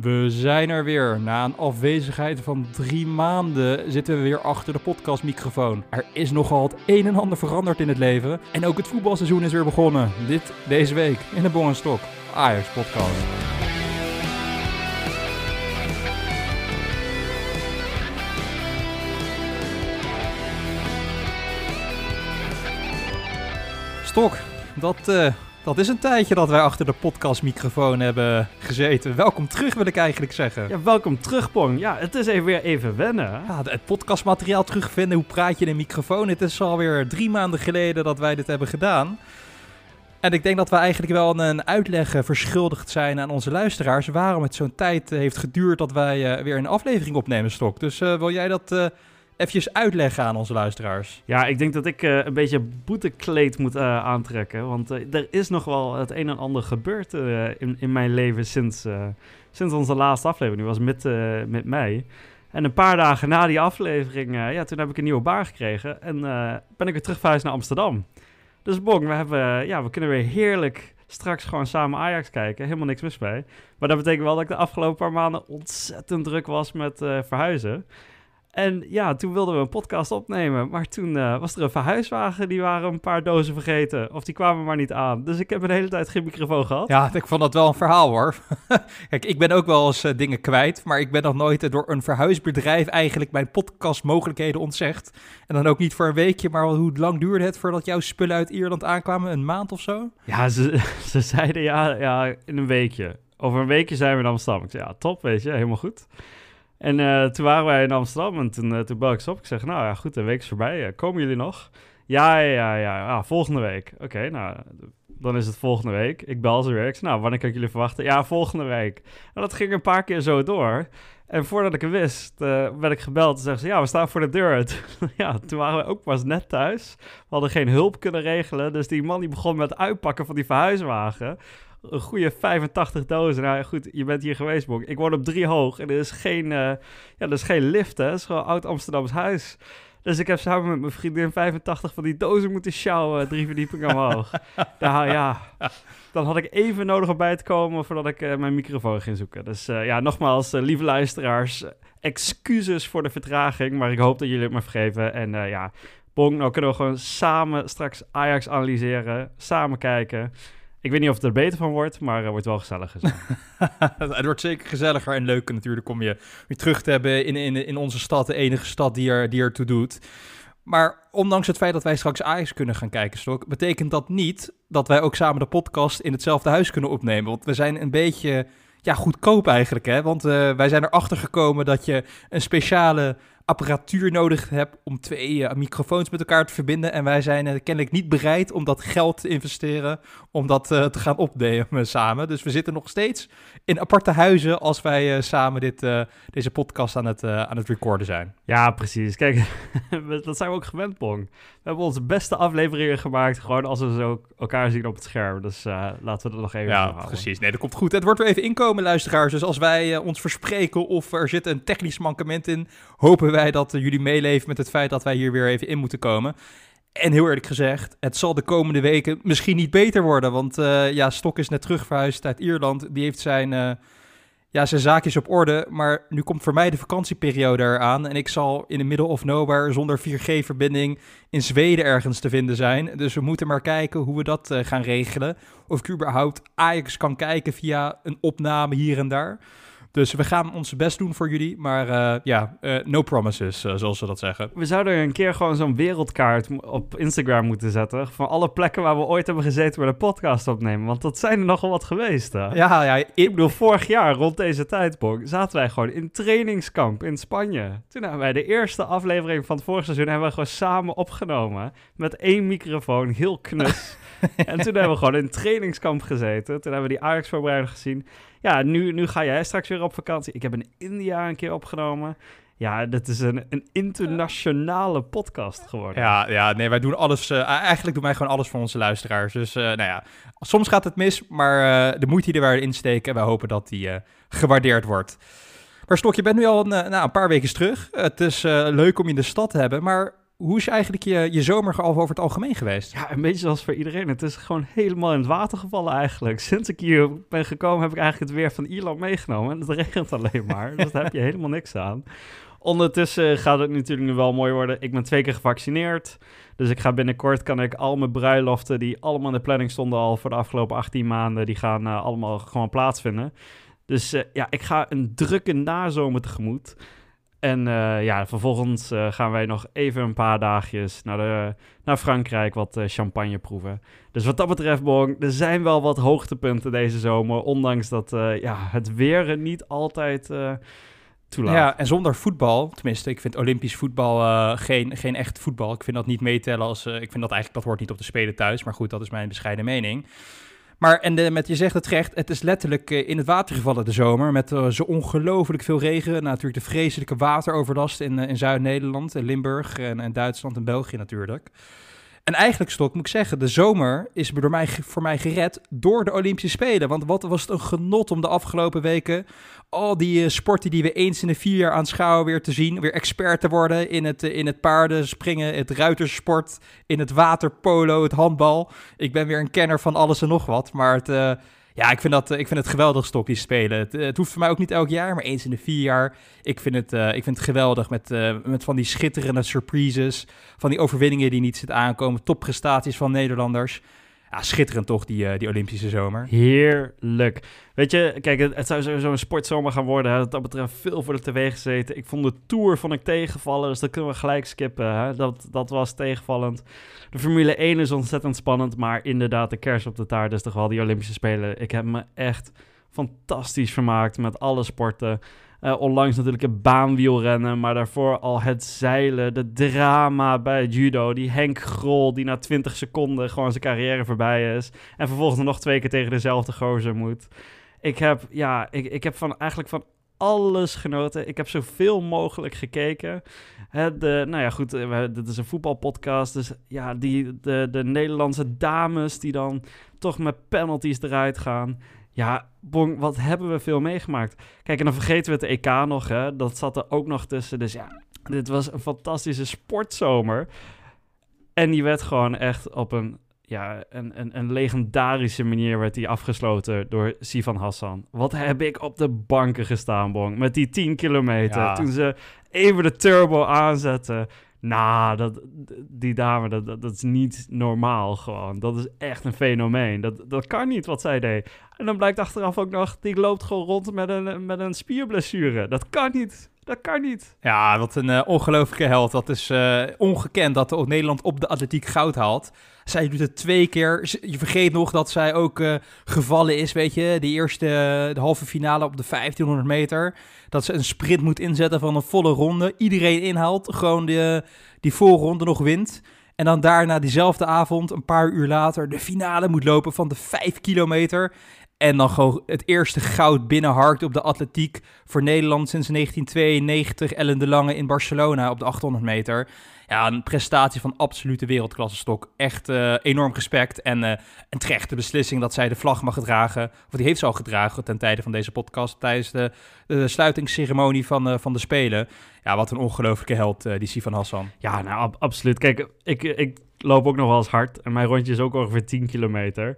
We zijn er weer. Na een afwezigheid van drie maanden zitten we weer achter de podcastmicrofoon. Er is nogal het een en ander veranderd in het leven. En ook het voetbalseizoen is weer begonnen. Dit deze week in de Bong Stok Ajax podcast. Stok, dat, eh, dat is een tijdje dat wij achter de podcastmicrofoon hebben gezeten. Welkom terug wil ik eigenlijk zeggen. Ja, welkom terug, Pong. Ja, het is even weer even wennen. hè? Ja, het podcastmateriaal terugvinden, hoe praat je in een microfoon. Het is alweer drie maanden geleden dat wij dit hebben gedaan. En ik denk dat we eigenlijk wel een uitleg verschuldigd zijn aan onze luisteraars... waarom het zo'n tijd heeft geduurd dat wij eh, weer een aflevering opnemen, Stok. Dus eh, wil jij dat eh eventjes uitleggen aan onze luisteraars? Ja, ik denk dat ik eh, een beetje boetekleed moet eh, aantrekken. Want eh, er is nog wel het een en ander gebeurd in, in mijn leven sinds, sinds onze laatste aflevering. Die was met, met mei. En een paar dagen na die aflevering, ja, toen heb ik een nieuwe baan gekregen. En ben ik weer terug verhuisd naar Amsterdam. Dus Bong, we, hebben, ja, we kunnen weer heerlijk straks gewoon samen Ajax kijken. Helemaal niks mis mee. Maar dat betekent wel dat ik de afgelopen paar maanden ontzettend druk was met verhuizen. En ja, toen wilden we een podcast opnemen. Maar toen eh, was er een verhuiswagen. Die waren een paar dozen vergeten. Of die kwamen maar niet aan. Dus ik heb een hele tijd geen microfoon gehad. Ja, ik vond dat wel een verhaal hoor. Kijk, ik ben ook wel eens eh, dingen kwijt, maar ik ben nog nooit eh, door een verhuisbedrijf eigenlijk mijn podcastmogelijkheden ontzegd. En dan ook niet voor een weekje, maar hoe lang duurde het voordat jouw spullen uit Ierland aankwamen? Een maand of zo? Ja, ze, ze zeiden ja, ja, in een weekje. Over een weekje zijn we in Amsterdam. Ik zei, ja, top, weet je, helemaal goed. En eh, toen waren wij in Amsterdam en toen, uh, toen bel ik ze op. Ik zeg, nou ja, goed, een week is voorbij. Eh, komen jullie nog? Ja, ja, ja, ja volgende week. Oké, nou, dan is het volgende week. Ik bel ze weer. Ik zeg, nou, wanneer kan ik jullie verwachten? Ja, volgende week. En dat ging een paar keer zo door. En voordat ik het wist, werd ik gebeld. en zeggen ze, ja, we staan voor de deur. ja, toen waren we ook pas net thuis. We hadden geen hulp kunnen regelen. Dus die man die begon met het uitpakken van die verhuiswagen een goede 85 dozen. Nou goed, je bent hier geweest, Bok. Ik woon op drie hoog en er is geen, uh, ja, er is geen lift, hè. Het is gewoon oud Amsterdams huis. Dus ik heb samen met mijn vriendin 85 van die dozen moeten sjouwen, drie verdiepingen omhoog. nou ja, dan had ik even nodig om bij te komen voordat ik uh, mijn microfoon ging zoeken. Dus uh, ja, nogmaals, lieve luisteraars, excuses voor de vertraging, maar ik hoop dat jullie het me vergeven. En ja, Bong, nou kunnen we gewoon samen straks Ajax analyseren, samen kijken. Ik weet niet of het er beter van wordt, maar het wordt wel gezelliger. het wordt zeker gezelliger en leuker natuurlijk om je weer terug te hebben in, in, in onze stad, de enige stad die er, die er toe doet. Maar ondanks het feit dat wij straks Ajax kunnen gaan kijken, Stok, betekent dat niet dat wij ook samen de podcast in hetzelfde huis kunnen opnemen. Want we zijn een beetje ja, goedkoop eigenlijk, hè? Want uh, wij zijn erachter gekomen dat je een speciale apparatuur nodig hebt om twee uh, microfoons met elkaar te verbinden. En wij zijn uh, kennelijk niet bereid om dat geld te investeren om dat uh, te gaan opnemen samen. Dus we zitten nog steeds in aparte huizen als wij samen dit, deze podcast aan het, aan het recorden zijn. Ja, precies. Kijk, dat zijn we ook gewend, Pong. We hebben onze beste afleveringen gemaakt gewoon als we zo elkaar zien op het scherm. Dus laten we dat nog even Ja, precies. Nee, dat komt goed. Het wordt weer even inkomen, luisteraars. Dus als wij ons verspreken of er zit een technisch mankement in, hopen wij dat uh, jullie meeleven met het feit dat wij hier weer even in moeten komen. En heel eerlijk gezegd, het zal de komende weken misschien niet beter worden. Want uh, ja, Stok is net terug verhuisd uit Ierland. Die heeft zijn, uh, ja, zijn zaakjes op orde. Maar nu komt voor mij de vakantieperiode eraan. En ik zal in de middle of nowhere zonder 4G-verbinding in Zweden ergens te vinden zijn. Dus we moeten maar kijken hoe we dat gaan regelen. Of ik überhaupt Ajax kan kijken via een opname hier en daar. Dus we gaan ons best doen voor jullie, maar uh, ja, uh, no promises, uh, zoals ze dat zeggen. We zouden een keer gewoon zo'n wereldkaart op Instagram moeten zetten van alle plekken waar we ooit hebben gezeten waar de podcast opnemen, want dat zijn er nogal wat geweest. Hè? Ja, ja. Ik, ik bedoel, vorig jaar rond deze tijd, Bong, zaten wij gewoon in trainingskamp in Spanje. Toen hebben wij de eerste aflevering van het vorige seizoen hebben we gewoon samen opgenomen met één microfoon, heel knus. en toen hebben we gewoon in trainingskamp gezeten. Toen hebben we die Ajax-voorbereiding gezien. Ja, nu, nu ga jij straks weer op vakantie. Ik heb in India een keer opgenomen. Ja, dat is een, een internationale podcast geworden. Ja, ja nee, wij doen alles. Uh, eigenlijk doen wij gewoon alles voor onze luisteraars. Dus uh, nou ja, soms gaat het mis, maar uh, de moeite die wij erin steken, wij hopen dat die gewaardeerd wordt. Maar Stok, je bent nu al een, nou, een paar weken terug. Het is leuk om je in de stad te hebben, maar hoe is eigenlijk je, je zomer over het algemeen geweest? Ja, een beetje zoals voor iedereen. Het is gewoon helemaal in het water gevallen eigenlijk. Sinds ik hier ben gekomen heb ik eigenlijk het weer van Ierland meegenomen. En het regent alleen maar, dus daar heb je helemaal niks aan. Ondertussen gaat het natuurlijk nu wel mooi worden. Ik ben twee keer gevaccineerd. Dus ik ga binnenkort, kan ik al mijn bruiloften die allemaal in de planning stonden al voor de afgelopen 18 maanden, die gaan uh, allemaal gewoon plaatsvinden. Dus uh, ja, ik ga een drukke nazomer tegemoet. En uh, ja, vervolgens gaan wij nog even een paar dagjes naar, de, naar Frankrijk wat champagne proeven. Dus wat dat betreft, Bong, er zijn wel wat hoogtepunten deze zomer. Ondanks dat ja, het weer niet altijd Toelaat. Ja, en zonder voetbal, tenminste, ik vind Olympisch voetbal geen, geen echt voetbal. Ik vind dat niet meetellen als. Ik vind dat eigenlijk dat hoort niet op de spelen thuis. Maar goed, dat is mijn bescheiden mening. Maar en met je zegt het recht, het is letterlijk uh, in het water gevallen de zomer. Met zo ongelooflijk veel regen. Nou, natuurlijk de vreselijke wateroverlast in, in Zuid-Nederland, in Limburg en, en Duitsland en België natuurlijk. En eigenlijk, Stok, moet ik zeggen, de zomer is door mij, voor mij gered door de Olympische Spelen. Want wat was het een genot om de afgelopen weken al die uh, sporten die we eens in de vier jaar aanschouwen weer te zien. Weer expert te worden in het, uh, in het paardenspringen, het ruitersport, in het waterpolo, het handbal. Ik ben weer een kenner van alles en nog wat. Maar het, uh, ja, ik vind, dat, ik vind het geweldig stok die spelen. Het, het, hoeft voor mij ook niet elk jaar, maar eens in de vier jaar. Ik vind het, ik vind het geweldig met, met van die schitterende surprises. Van die overwinningen die niet zitten aankomen. Topprestaties van Nederlanders. Ja, schitterend toch, die, uh, die Olympische zomer. Heerlijk. Weet je, kijk, het, zou sowieso een sportzomer gaan worden. Hè. Dat betreft veel voor de tv gezeten. Ik vond de Tour vond ik tegenvallen, dus dat kunnen we gelijk skippen. Hè. Dat, dat was tegenvallend. De Formule 1 is ontzettend spannend, maar inderdaad, de kers op de taart is toch wel die Olympische Spelen. Ik heb me echt fantastisch vermaakt met alle sporten. Uh, onlangs natuurlijk het baanwielrennen, maar daarvoor al het zeilen, de drama bij judo. Die Henk Grol die na 20 seconden gewoon zijn carrière voorbij is. En vervolgens nog twee keer tegen dezelfde gozer moet. Ik heb, ja, ik, ik heb van, eigenlijk van alles genoten. Ik heb zoveel mogelijk gekeken. Het, de, nou ja, goed, uh, dit is een voetbalpodcast. Dus ja, die, de, de Nederlandse dames die dan toch met penalties eruit gaan. Ja, Bong, wat hebben we veel meegemaakt. Kijk, en dan vergeten we het EK nog, hè. Dat zat er ook nog tussen. Dus ja, dit was een fantastische sportzomer. En die werd gewoon echt op een, ja, een, een, een legendarische manier werd die afgesloten door Sivan Hassan. Wat heb ik op de banken gestaan, Bong. Met die 10 kilometer. Ja. Toen ze even de turbo aanzetten. Nou, dat, die dame, dat, dat, dat, is niet normaal gewoon. Dat is echt een fenomeen. Dat, dat kan niet wat zij deed. En dan blijkt achteraf ook nog, die loopt gewoon rond met een, met een spierblessure. Dat kan niet. Dat kan niet. Ja, wat een uh, ongelofelijke held. Dat is uh, ongekend dat de, Nederland op de atletiek goud haalt. Zij doet het twee keer. Je vergeet nog dat zij ook uh, gevallen is, weet je. De eerste, de halve finale op de 1500 meter. Dat ze een sprint moet inzetten van een volle ronde. Iedereen inhaalt. Gewoon de, die voorronde nog wint. En dan daarna diezelfde avond, een paar uur later, de finale moet lopen van de 5 kilometer. En dan gewoon het eerste goud binnenharkt op de atletiek voor Nederland sinds 1992. Ellen de Lange in Barcelona op de 800 meter. Ja, een prestatie van absolute wereldklasse stok. Echt uh, enorm respect en uh, een terechte beslissing dat zij de vlag mag dragen. Of die heeft ze al gedragen ten tijde van deze podcast tijdens de, de sluitingsceremonie van, uh, van de Spelen. Ja, wat een ongelofelijke held, die Sivan Hassan. Ja, nou, ab absoluut. Kijk, ik, ik loop ook nog wel eens hard en mijn rondje is ook ongeveer 10 kilometer.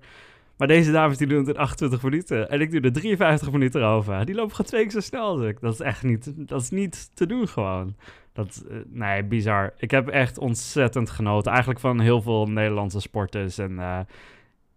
Maar deze dames die doen het in 28 minuten. En ik doe er 53 minuten over. Die lopen gewoon twee keer zo snel als ik. Dat is echt niet, dat is niet te doen gewoon. Dat, uh, nee, bizar. Ik heb echt ontzettend genoten. Eigenlijk van heel veel Nederlandse sporters. En uh,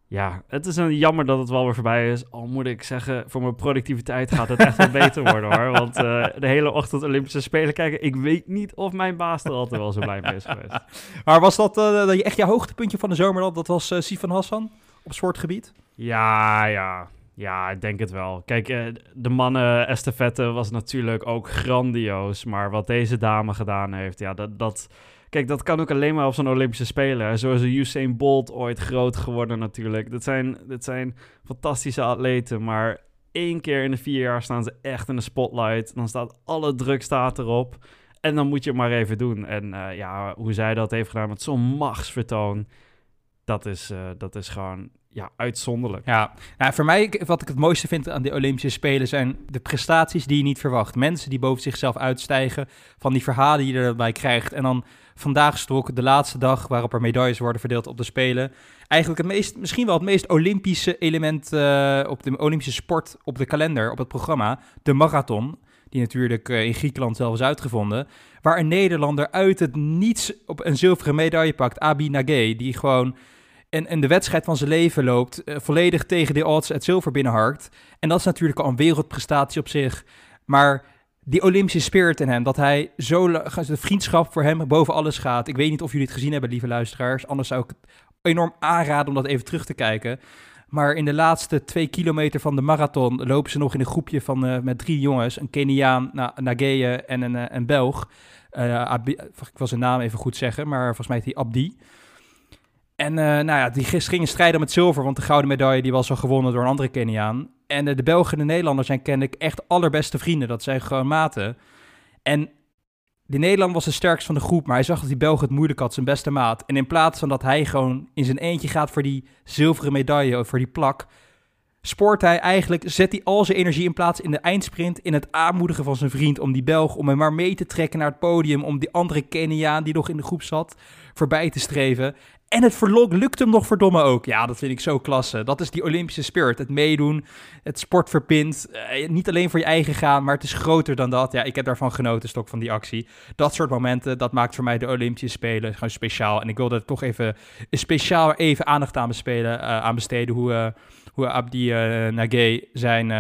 ja, het is een jammer dat het wel weer voorbij is. Al moet ik zeggen, voor mijn productiviteit gaat het echt wel beter worden hoor. Want uh, de hele ochtend Olympische Spelen kijken. Ik weet niet of mijn baas er altijd wel zo blij mee is geweest. maar was dat echt je hoogtepuntje van de zomer? Dat was Sifan Hassan? Op sportgebied? Ja, ja. Ja, ik denk het wel. Kijk, eh, de mannen estafette was natuurlijk ook grandioos. Maar wat deze dame gedaan heeft, ja, dat... dat Kijk, dat kan ook alleen maar op zo'n Olympische Spelen. Zoals Usain Bolt ooit groot geworden natuurlijk. Dat zijn, dat zijn fantastische atleten, maar één keer in de vier jaar staan ze echt in de spotlight. Dan staat alle druk staat erop. En dan moet je het maar even doen. En uh, ja, hoe zij dat heeft gedaan met zo'n machtsvertoon dat is, uh, dat is gewoon ja, uitzonderlijk. Ja, nou, voor mij, wat ik het mooiste vind aan de Olympische Spelen zijn de prestaties die je niet verwacht. Mensen die boven zichzelf uitstijgen, van die verhalen die je erbij krijgt. En dan vandaag strok, de laatste dag waarop er medailles worden verdeeld op de Spelen. Eigenlijk het meest, misschien wel het meest Olympische element uh, op de Olympische sport op de kalender, op het programma. De marathon, die natuurlijk uh, in Griekenland zelf is uitgevonden. Waar een Nederlander uit het niets op een zilveren medaille pakt, Abi Nagé, die gewoon en, en de wedstrijd van zijn leven loopt, uh, volledig tegen de odds het zilver binnenharkt. En dat is natuurlijk al een wereldprestatie op zich. Maar die Olympische spirit in hem, dat hij zo, de vriendschap voor hem boven alles gaat. Ik weet niet of jullie het gezien hebben, lieve luisteraars. Anders zou ik het enorm aanraden om dat even terug te kijken. Maar in de laatste twee kilometer van de marathon lopen ze nog in een groepje van, uh, met drie jongens. Een Keniaan, Na Nageye en een, uh, een Belg. Abi, ik wil zijn naam even goed zeggen, maar volgens mij heet hij Abdi. En nou ja, die gingen strijden om het zilver, want de gouden medaille die was al gewonnen door een andere Keniaan. En de Belgen en de Nederlanders zijn kennelijk echt allerbeste vrienden. Dat zijn gewoon maten. En de Nederlander was de sterkste van de groep, maar hij zag dat die Belg het moeilijk had, zijn beste maat. En in plaats van dat hij gewoon in zijn eentje gaat voor die zilveren medaille of voor die plak, spoort hij eigenlijk, zet hij al zijn energie in plaats in de eindsprint, in het aanmoedigen van zijn vriend om die Belg, om hem maar mee te trekken naar het podium, om die andere Keniaan die nog in de groep zat, voorbij te streven. En het verlok lukt hem nog verdomme ook. Ja, dat vind ik zo klasse. Dat is die Olympische spirit. Het meedoen, het sport verbindt. Uh, niet alleen voor je eigen gaan, maar het is groter dan dat. Ja, ik heb daarvan genoten, stok van die actie. Dat soort momenten, dat maakt voor mij de Olympische Spelen gewoon speciaal. En ik wilde er toch even speciaal even aandacht aan, bespelen, uh, aan besteden. Hoe, uh, hoe Abdi Nagé zijn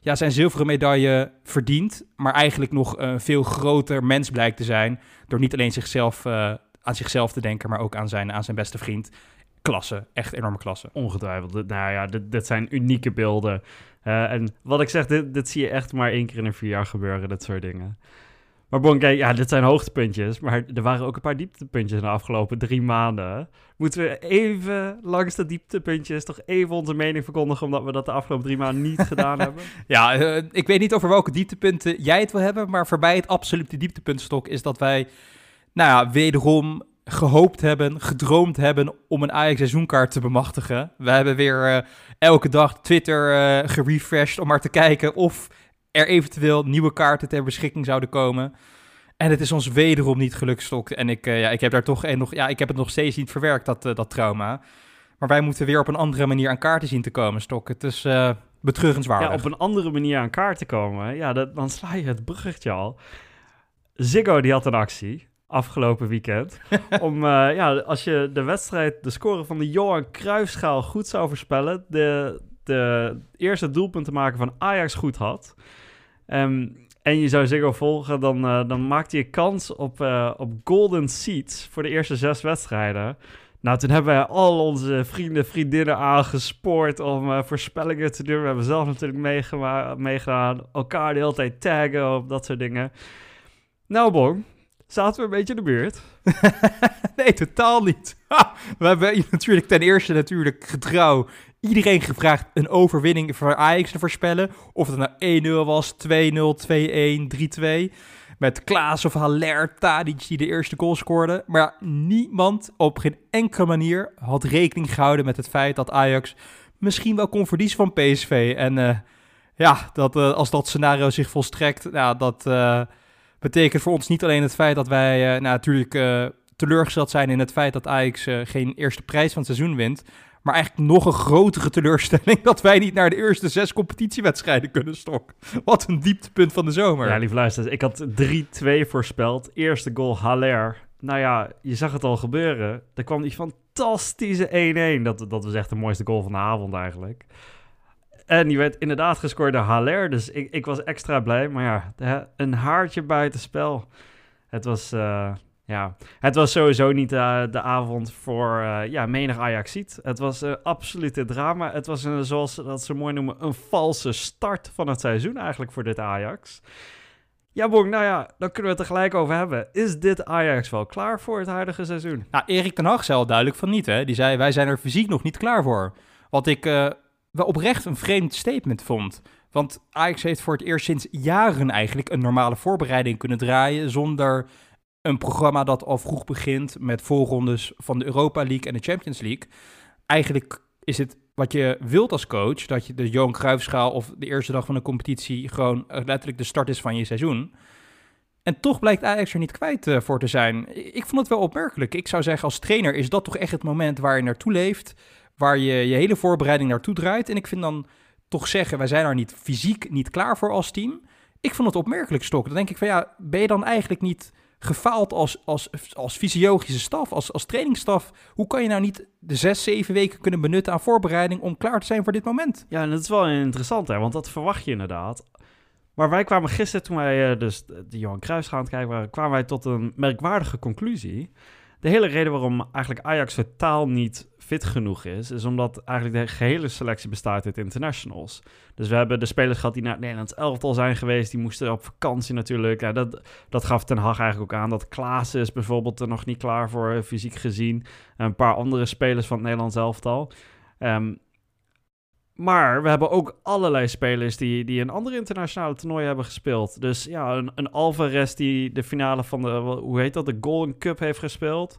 ja, zijn zilveren medaille verdient, maar eigenlijk nog een veel groter mens blijkt te zijn. Door niet alleen zichzelf uh, aan zichzelf te denken, maar ook aan zijn, aan zijn beste vriend. Klasse, echt enorme klasse. Ongetwijfeld. Nou ja, dit, dit zijn unieke beelden. En wat ik zeg, dit, dit zie je echt maar één keer in een vier jaar gebeuren, dat soort dingen. Maar bon, kijk, ja, dit zijn hoogtepuntjes. Maar er waren ook een paar dieptepuntjes in de afgelopen drie maanden. Moeten we even langs de dieptepuntjes toch even onze mening verkondigen... omdat we dat de afgelopen drie maanden niet gedaan hebben? Ja, uh, ik weet niet over welke dieptepunten jij het wil hebben... maar voorbij het absolute dieptepuntstok is dat wij nou ja, wederom gehoopt hebben, gedroomd hebben om een Ajax seizoenkaart te bemachtigen. We hebben weer uh, elke dag Twitter uh, gerefreshed om maar te kijken of er eventueel nieuwe kaarten ter beschikking zouden komen. En het is ons wederom niet gelukt, Stok. En ik, uh, ja, ik heb daar toch nog, ja, ik heb het nog steeds niet verwerkt, dat, dat trauma. Maar wij moeten weer op een andere manier aan kaarten zien te komen, Stok. Het is betreurenswaardig. Ja, op een andere manier aan kaarten komen. Ja, dat, dan sla je het bruggetje al. Ziggo die had een actie afgelopen weekend. om, uh, ja, als je de wedstrijd, de score van de Johan Cruijffschaal goed zou voorspellen, de, de eerste doelpunt te maken van Ajax goed had. Um, en je zou Ziggo volgen, dan, uh, dan maakte je kans op, uh, op golden seats voor de eerste zes wedstrijden. Nou, toen hebben wij al onze vrienden, vriendinnen aangespoord om uh, voorspellingen te doen. We hebben zelf natuurlijk meegedaan, elkaar de hele tijd taggen op dat soort dingen. Nou, bon, zaten we een beetje in de buurt? nee, totaal niet. We hebben natuurlijk ten eerste natuurlijk getrouw iedereen gevraagd een overwinning voor Ajax te voorspellen. Of het nou 1-0 was, 2-0, 2-1, 3-2. Met Klaas of Haller, Tadic die de eerste goal scoorde. Maar niemand op geen enkele manier had rekening gehouden met het feit dat Ajax misschien wel kon verliezen van PSV. En uh, ja, dat, uh, als dat scenario zich volstrekt, nou, dat... Uh, betekent voor ons niet alleen het feit dat wij nou, natuurlijk teleurgesteld zijn in het feit dat Ajax geen eerste prijs van het seizoen wint. Maar eigenlijk nog een grotere teleurstelling dat wij niet naar de eerste zes competitiewedstrijden kunnen stokken. Wat een dieptepunt van de zomer. Ja, lieve luisteraars, ik had 3-2 voorspeld. Eerste goal Haller. Nou ja, je zag het al gebeuren. Er kwam die fantastische 1-1. Dat, dat was echt de mooiste goal van de avond eigenlijk. En die werd inderdaad gescoord door Haller. Dus ik, ik was extra blij. Maar ja, een haartje buitenspel. Het was, uh, ja, het was sowieso niet uh, de avond voor uh, ja, menig Ajaxiet. Het was een absolute drama. Het was, een, zoals dat ze mooi noemen, een valse start van het seizoen eigenlijk voor dit Ajax. Ja, Bong, nou ja, dan kunnen we het er gelijk over hebben. Is dit Ajax wel klaar voor het huidige seizoen? Nou, Erik ten Hag zei al duidelijk van niet, hè. Die zei, wij zijn er fysiek nog niet klaar voor. Wat ik wel oprecht een vreemd statement vond. Want Ajax heeft voor het eerst sinds jaren eigenlijk een normale voorbereiding kunnen draaien zonder een programma dat al vroeg begint met voorrondes van de Europa League en de Champions League. Eigenlijk is het wat je wilt als coach, dat je de Johan Cruijffschaal of de eerste dag van de competitie gewoon uh, letterlijk de start is van je seizoen. En toch blijkt Ajax er niet kwijt uh, voor te zijn. Ik vond het wel opmerkelijk. Ik zou zeggen, als trainer is dat toch echt het moment waar je naartoe leeft, waar je je hele voorbereiding naartoe draait. En ik vind dan toch zeggen, wij zijn er niet fysiek niet klaar voor als team. Ik vond het opmerkelijk, Stok. Dan denk ik van ja, ben je dan eigenlijk niet gefaald als, als, als fysiologische staf, als, als trainingsstaf. Hoe kan je nou niet de zes, zeven weken kunnen benutten aan voorbereiding om klaar te zijn voor dit moment? Ja, en dat is wel interessant, hè, want dat verwacht je inderdaad. Maar wij kwamen gisteren, toen wij uh, dus de Johan Cruijff gaan kijken kwamen wij tot een merkwaardige conclusie. De hele reden waarom eigenlijk Ajax totaal niet fit genoeg is, is omdat eigenlijk de gehele selectie bestaat uit internationals. Dus we hebben de spelers gehad die naar het Nederlands elftal zijn geweest, die moesten op vakantie natuurlijk. Ja, dat, dat gaf Ten Hag eigenlijk ook aan. Dat Klaas is bijvoorbeeld er nog niet klaar voor, fysiek gezien. En een paar andere spelers van het Nederlands elftal. Um, maar we hebben ook allerlei spelers die, die een andere internationale toernooi hebben gespeeld. Dus ja, een, een Alvarez die de finale van de, hoe heet dat, de Golden Cup heeft gespeeld.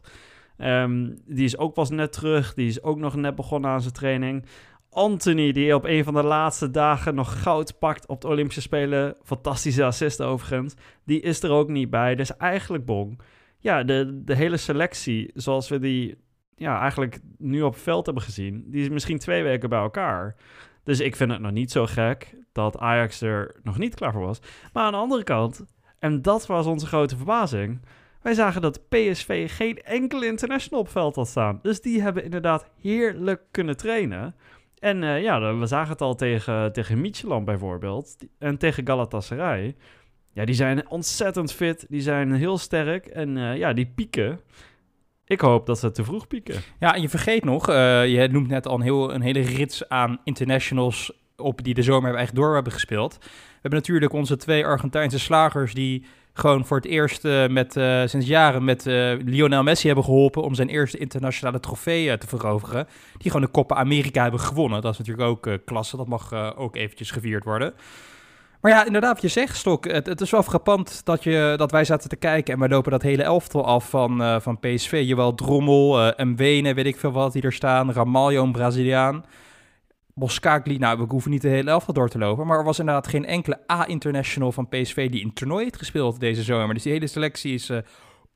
Um, die is ook pas net terug. Die is ook nog net begonnen aan zijn training. Anthony, die op een van de laatste dagen nog goud pakt op de Olympische Spelen. Fantastische assist overigens. Die is er ook niet bij. Dus eigenlijk bong. Ja, de, de hele selectie, zoals we die ja, eigenlijk nu op veld hebben gezien, die is misschien twee weken bij elkaar. Dus ik vind het nog niet zo gek dat Ajax er nog niet klaar voor was. Maar aan de andere kant, en dat was onze grote verbazing, wij zagen dat PSV geen enkele international op veld had staan. Dus die hebben inderdaad heerlijk kunnen trainen. En uh, ja, we zagen het al tegen, tegen Midtjylland bijvoorbeeld. En tegen Galatasaray. Ja, die zijn ontzettend fit. Die zijn heel sterk. En uh, ja, die pieken. Ik hoop dat ze te vroeg pieken. Ja, en je vergeet nog, uh, je noemt net al een, heel, een hele rits aan internationals op die de zomer hebben echt door hebben gespeeld. We hebben natuurlijk onze twee Argentijnse slagers die gewoon voor het eerst uh, met, uh, sinds jaren met Lionel Messi hebben geholpen om zijn eerste internationale trofee te veroveren. Die gewoon de Copa America hebben gewonnen. Dat is natuurlijk ook klasse, dat mag ook eventjes gevierd worden. Maar ja, inderdaad, je zegt, Stok. Het, het, is wel frappant dat, je, dat wij zaten te kijken en wij lopen dat hele elftal af van, uh, van PSV. Jawel, Drommel, uh, Mwene, weet ik veel wat die er staan. Ramaljo, een Braziliaan. Boskakli, nou, we hoeven niet de hele elftal door te lopen. Maar er was inderdaad geen enkele A-international van PSV die in toernooi heeft gespeeld deze zomer. Dus die hele selectie is uh,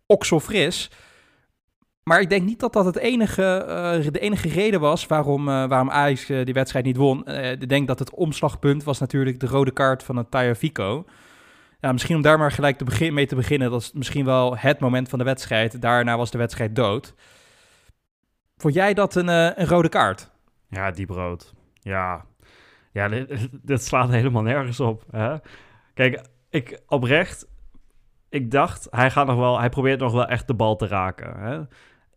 okselfris. Maar ik denk niet dat dat het enige, uh, de enige reden was waarom, uh, waarom Ajax uh, die wedstrijd niet won. ik denk dat het omslagpunt was natuurlijk de rode kaart van het Taya Fico. Ja, misschien om daar maar gelijk te begin, mee te beginnen. Dat is misschien wel het moment van de wedstrijd. Daarna was de wedstrijd dood. Vond jij dat een, een rode kaart? Ja, diep rood. Ja, ja dit, dit slaat helemaal nergens op. Hè? Kijk, ik oprecht, ik dacht, hij gaat nog wel, hij probeert nog wel echt de bal te raken. Hè?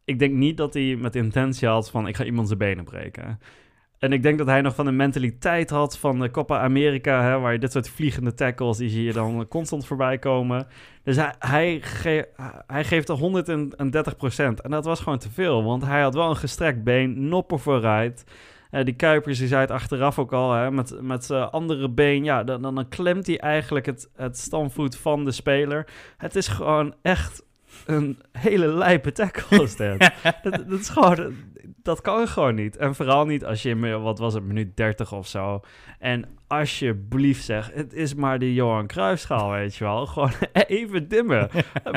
Ik denk niet dat hij met intentie had van ik ga iemand zijn benen breken. En ik denk dat hij nog van de mentaliteit had van de Copa America, hè, waar je dit soort vliegende tackles, die zie je dan constant voorbij komen. Dus hij, hij, hij geeft er 130 procent. En dat was gewoon te veel, want hij had wel een gestrekt been, noppen vooruit. Uh, die Kuipers, die zei het achteraf ook al, hè, met, met zijn andere been, ja, dan, dan klemt hij eigenlijk het, het stamvoet van de speler. Het is gewoon echt een hele lijpe tackle is dat. dat. dat. is gewoon, dat kan gewoon niet. En vooral niet als je, in, wat was het, minuut 30 of zo. En alsjeblieft zeg, het is maar de Johan Cruijffschaal, weet je wel. Gewoon even dimmen.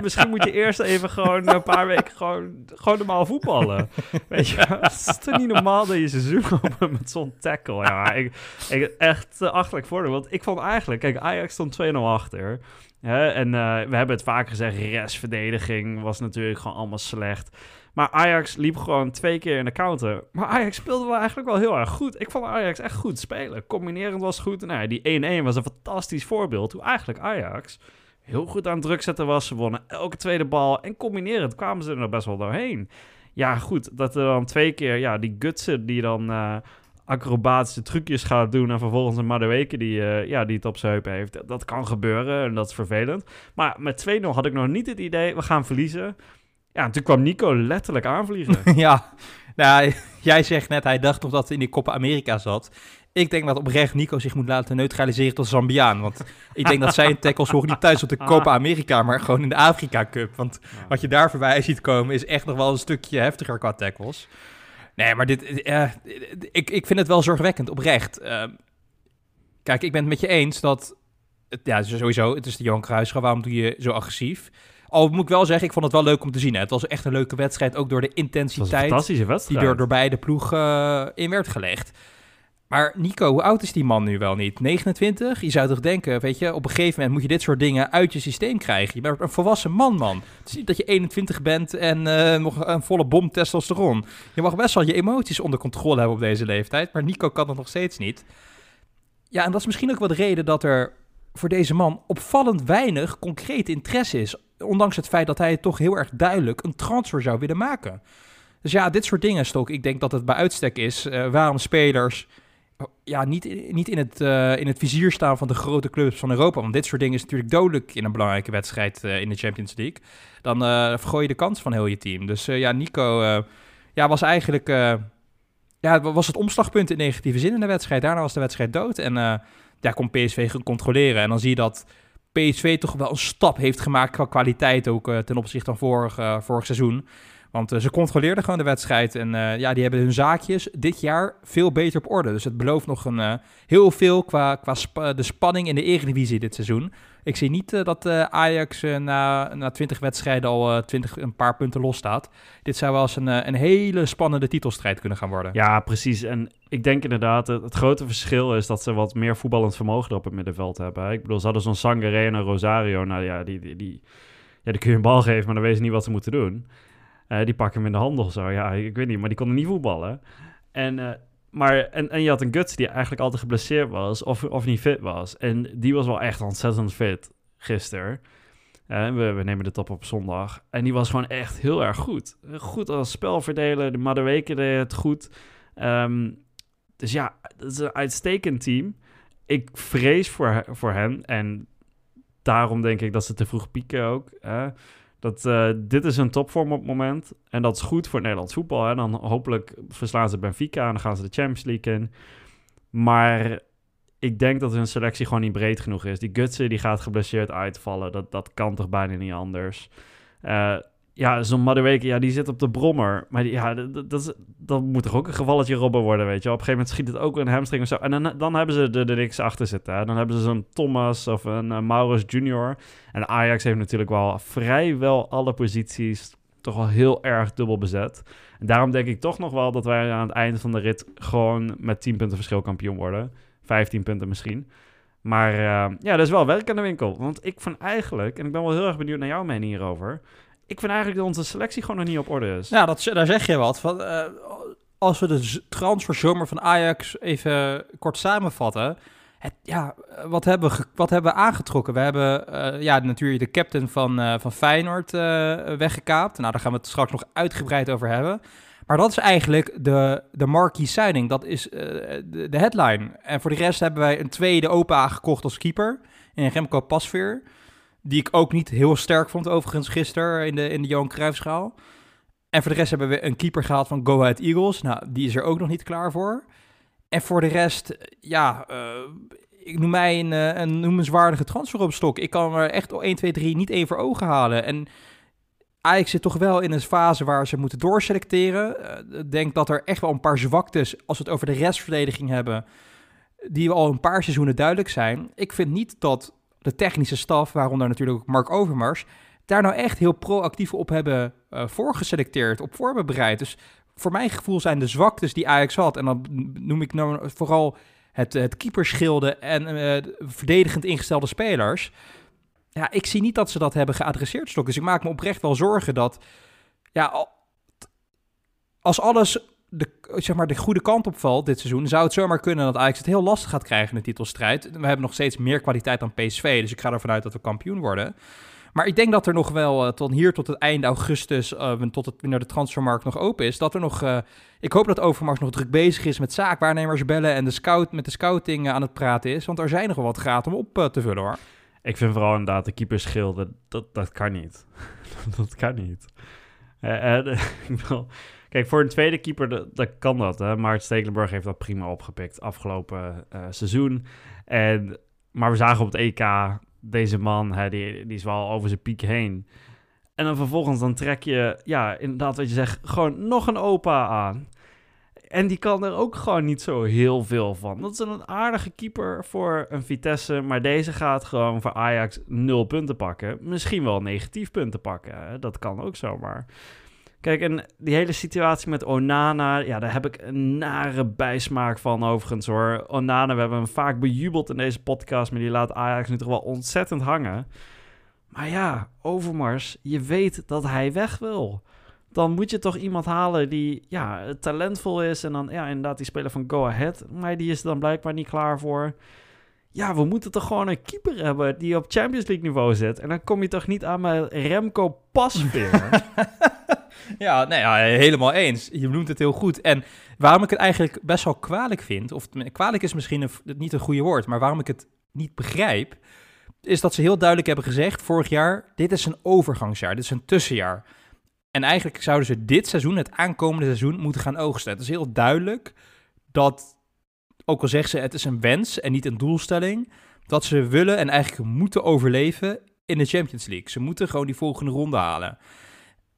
Misschien moet je eerst even gewoon een paar weken gewoon, gewoon normaal voetballen. Weet je Het is toch niet normaal dat je seizoen opent met zo'n tackle. Ja, ik, ik echt achterlijk voordeel. Want ik vond eigenlijk, kijk, Ajax stond 2-0 achter. En uh, we hebben het vaak gezegd, restverdediging was natuurlijk gewoon allemaal slecht. Maar Ajax liep gewoon twee keer in de counter. Maar Ajax speelde wel eigenlijk wel heel erg goed. Ik vond Ajax echt goed spelen. Combinerend was goed. Nou, die 1-1 was een fantastisch voorbeeld. Hoe eigenlijk Ajax heel goed aan druk zetten was. Ze wonnen elke tweede bal. En combinerend kwamen ze er nog best wel doorheen. Ja, goed. Dat er dan twee keer, ja, die gutsen die dan... Uh, acrobatische trucjes gaat doen en vervolgens een Madueke die, uh, ja, die het op zijn heupen heeft. Dat kan gebeuren en dat is vervelend. Maar met 2-0 had ik nog niet het idee, we gaan verliezen. Ja, toen kwam Nico letterlijk aanvliegen. ja, nou, jij zegt net, hij dacht nog dat hij in die Copa Amerika zat. Ik denk dat oprecht Nico zich moet laten neutraliseren tot Zambiaan. Want ik denk dat zijn tackles horen niet thuis op de Copa America, maar gewoon in de Afrika Cup. Want wat je daar voorbij ziet komen is echt nog wel een stukje heftiger qua tackles. Nee, maar dit, uh, ik, ik vind het wel zorgwekkend, oprecht. Uh, kijk, ik ben het met je eens dat... Het, ja, sowieso, het is de Johan Cruijffschaal. Waarom doe je zo agressief? Al moet ik wel zeggen, ik vond het wel leuk om te zien. Hè. Het was echt een leuke wedstrijd, ook door de intensiteit... die er door beide ploegen uh, in werd gelegd. Maar Nico, hoe oud is die man nu wel niet? 29? Je zou toch denken, weet je, op een gegeven moment moet je dit soort dingen uit je systeem krijgen. Je bent een volwassen man, man. Het is niet dat je 21 bent en uh, nog een volle bom testosteron. Je mag best wel je emoties onder controle hebben op deze leeftijd, maar Nico kan dat nog steeds niet. Ja, en dat is misschien ook de reden dat er voor deze man opvallend weinig concreet interesse is. Ondanks het feit dat hij toch heel erg duidelijk een transfer zou willen maken. Dus ja, dit soort dingen, Stok. Ik denk dat het bij uitstek is uh, waarom spelers ja, niet, niet in, het, uh, in het vizier staan van de grote clubs van Europa. Want dit soort dingen is natuurlijk dodelijk in een belangrijke wedstrijd uh, in de Champions League. Dan uh, vergooi je de kans van heel je team. Dus ja, Nico ja, was eigenlijk ja, was het omslagpunt in negatieve zin in de wedstrijd. Daarna was de wedstrijd dood. En ja, kon PSV gaan controleren. En dan zie je dat PSV toch wel een stap heeft gemaakt qua kwaliteit ook ten opzichte van vorig, vorig seizoen. Want uh, ze controleerden gewoon de wedstrijd. En uh, ja, die hebben hun zaakjes dit jaar veel beter op orde. Dus het belooft nog een, uh, heel veel qua, qua de spanning in de Eredivisie dit seizoen. Ik zie niet dat Ajax na, na 20 wedstrijden al 20, een paar punten los staat. Dit zou wel eens een, een hele spannende titelstrijd kunnen gaan worden. Ja, precies. En ik denk inderdaad, het, grote verschil is dat ze wat meer voetballend vermogen op het middenveld hebben. Ik bedoel, ze hadden zo'n Sangare en een Rosario. Nou ja, die, die, ja, die kun je een bal geven, maar dan weet je niet wat ze moeten doen. Uh, die pakken hem in de handel of zo. Ja, ik weet niet, maar die konden niet voetballen. En, uh, maar, en, en je had een Guts die eigenlijk altijd geblesseerd was of, of niet fit was. En die was wel echt ontzettend fit gisteren. Uh, we, we, nemen de top op zondag. En die was gewoon echt heel erg goed. Goed als spelverdeler. De Madueke deed het goed. Um, dus ja, het is een uitstekend team. Ik vrees voor, voor hen. En daarom denk ik dat ze te vroeg pieken ook. Dat, uh, dit is een topvorm op het moment. En dat is goed voor Nederlands voetbal. Dan hopelijk verslaan ze Benfica en dan gaan ze de Champions League in. Maar ik denk dat hun selectie gewoon niet breed genoeg is. Die Gutsen die gaat geblesseerd uitvallen. Dat, dat kan toch bijna niet anders. Uh, ja, zo'n Madueke, ja, die zit op de brommer. Maar die, ja, dat, dat, moet toch ook een gevalletje robben worden, weet je Op een gegeven moment schiet het ook een hamstring of zo. En dan, dan hebben ze er, er niks achter zitten. Dan hebben ze zo'n Thomas of een uh, Maurus Junior. En Ajax heeft natuurlijk wel vrijwel alle posities toch wel heel erg dubbel bezet. En daarom denk ik toch nog wel dat wij aan het einde van de rit gewoon met 10 punten verschil kampioen worden. 15 punten misschien. Maar uh, ja, dat is wel werk aan de winkel. Want ik vind eigenlijk, en ik ben wel heel erg benieuwd naar jouw mening hierover ik vind eigenlijk dat onze selectie gewoon nog niet op orde is. Ja, dat, daar zeg je wat. Van, uh, als we de transferzomer van Ajax even kort samenvatten. Het, ja, wat hebben, we, wat hebben we aangetrokken? We hebben uh, ja, natuurlijk de captain van, uh, van Feyenoord weggekaapt. Nou, daar gaan we het straks nog uitgebreid over hebben. Maar dat is eigenlijk de, de marquee signing. Dat is de, de, headline. En voor de rest hebben wij een tweede open aangekocht als keeper. In Remco Pasveer. Die ik ook niet heel sterk vond overigens gisteren in de, in de Johan Cruijffschaal. En voor de rest hebben we een keeper gehaald van Go Ahead Eagles. Nou, die is er ook nog niet klaar voor. En voor de rest, ja, uh, ik noem mij een, eh, een noemenswaardige transfer op stok. Ik kan er echt 1, 2, 3 niet één voor ogen halen. En Ajax zit toch wel in een fase waar ze moeten doorselecteren. Uh, ik denk dat er echt wel een paar zwaktes, als we het over de restverdediging hebben, die al een paar seizoenen duidelijk zijn. Ik vind niet dat de technische staf, waaronder natuurlijk Mark Overmars, daar nou echt heel proactief op hebben uh, voorgeselecteerd, op voorbereid. Dus voor mijn gevoel zijn de zwaktes die Ajax had, en dan noem ik nou vooral het, het keeperschilde en uh, verdedigend ingestelde spelers. Ja, ik zie niet dat ze dat hebben geadresseerd, Stok. Dus ik maak me oprecht wel zorgen dat, ja, als alles de, zeg maar, de goede kant op valt dit seizoen, zou het zomaar kunnen dat Ajax het heel lastig gaat krijgen in de titelstrijd. We hebben nog steeds meer kwaliteit dan PSV, dus ik ga ervan uit dat we kampioen worden. Maar ik denk dat er nog wel uh, tot hier tot het einde augustus, uh, tot het wanneer de transfermarkt nog open is, dat er nog. Uh, ik hoop dat Overmars nog druk bezig is met zaakwaarnemers bellen en de scout met de scouting aan het praten is, want er zijn nog wel wat gaten om op te vullen hoor. Ik vind vooral inderdaad de keeperschil, dat, dat, dat kan niet. dat kan niet. ik wil Kijk, voor een tweede keeper, dat, kan dat. Hè? Maart Stekelenburg heeft dat prima opgepikt afgelopen uh, seizoen. En, maar we zagen op het EK, deze man, hè, die, is wel over zijn piek heen. En dan vervolgens dan trek je, ja, inderdaad wat je zegt, gewoon nog een opa aan. En die kan er ook gewoon niet zo heel veel van. Dat is een aardige keeper voor een Vitesse. Maar deze gaat gewoon voor Ajax nul punten pakken. Misschien wel negatief punten pakken. Dat kan ook zomaar. Kijk, en die hele situatie met Onana, ja, daar heb ik een nare bijsmaak van overigens hoor. Onana, we hebben hem vaak bejubeld in deze podcast, maar die laat Ajax nu toch wel ontzettend hangen. Maar ja, Overmars, je weet dat hij weg wil. Dan moet je toch iemand halen die ja, talentvol is en dan ja, inderdaad die speler van Go Ahead. Maar die is er dan blijkbaar niet klaar voor. Ja, we moeten toch gewoon een keeper hebben die op Champions League niveau zit. En dan kom je toch niet aan mijn Remco Pasveer. Ja, nee, helemaal eens. Je noemt het heel goed. En waarom ik het eigenlijk best wel kwalijk vind, of kwalijk is misschien niet een goede woord, maar waarom ik het niet begrijp, is dat ze heel duidelijk hebben gezegd vorig jaar, dit is een overgangsjaar, dit is een tussenjaar. En eigenlijk zouden ze dit seizoen, het aankomende seizoen, moeten gaan oogsten. Het is heel duidelijk dat, ook al zeggen ze het is een wens en niet een doelstelling, dat ze willen en eigenlijk moeten overleven in de Champions League. Ze moeten gewoon die volgende ronde halen.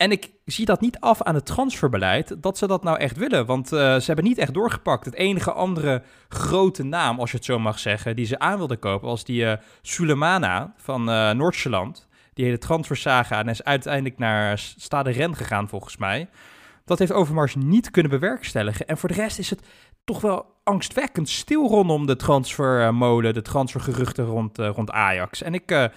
En ik zie dat niet af aan het transferbeleid dat ze dat nou echt willen. Want uh, ze hebben niet echt doorgepakt. Het enige andere grote naam, als je het zo mag zeggen, die ze aan wilden kopen, was die uh, Sulemana van uh, Noord-Zeeland. Die hele transfersaga en is uiteindelijk naar Stade Ren gegaan, volgens mij. Dat heeft Overmars niet kunnen bewerkstelligen. En voor de rest is het toch wel angstwekkend stil rondom de transfermolen, de transfergeruchten rond, rond Ajax. En ik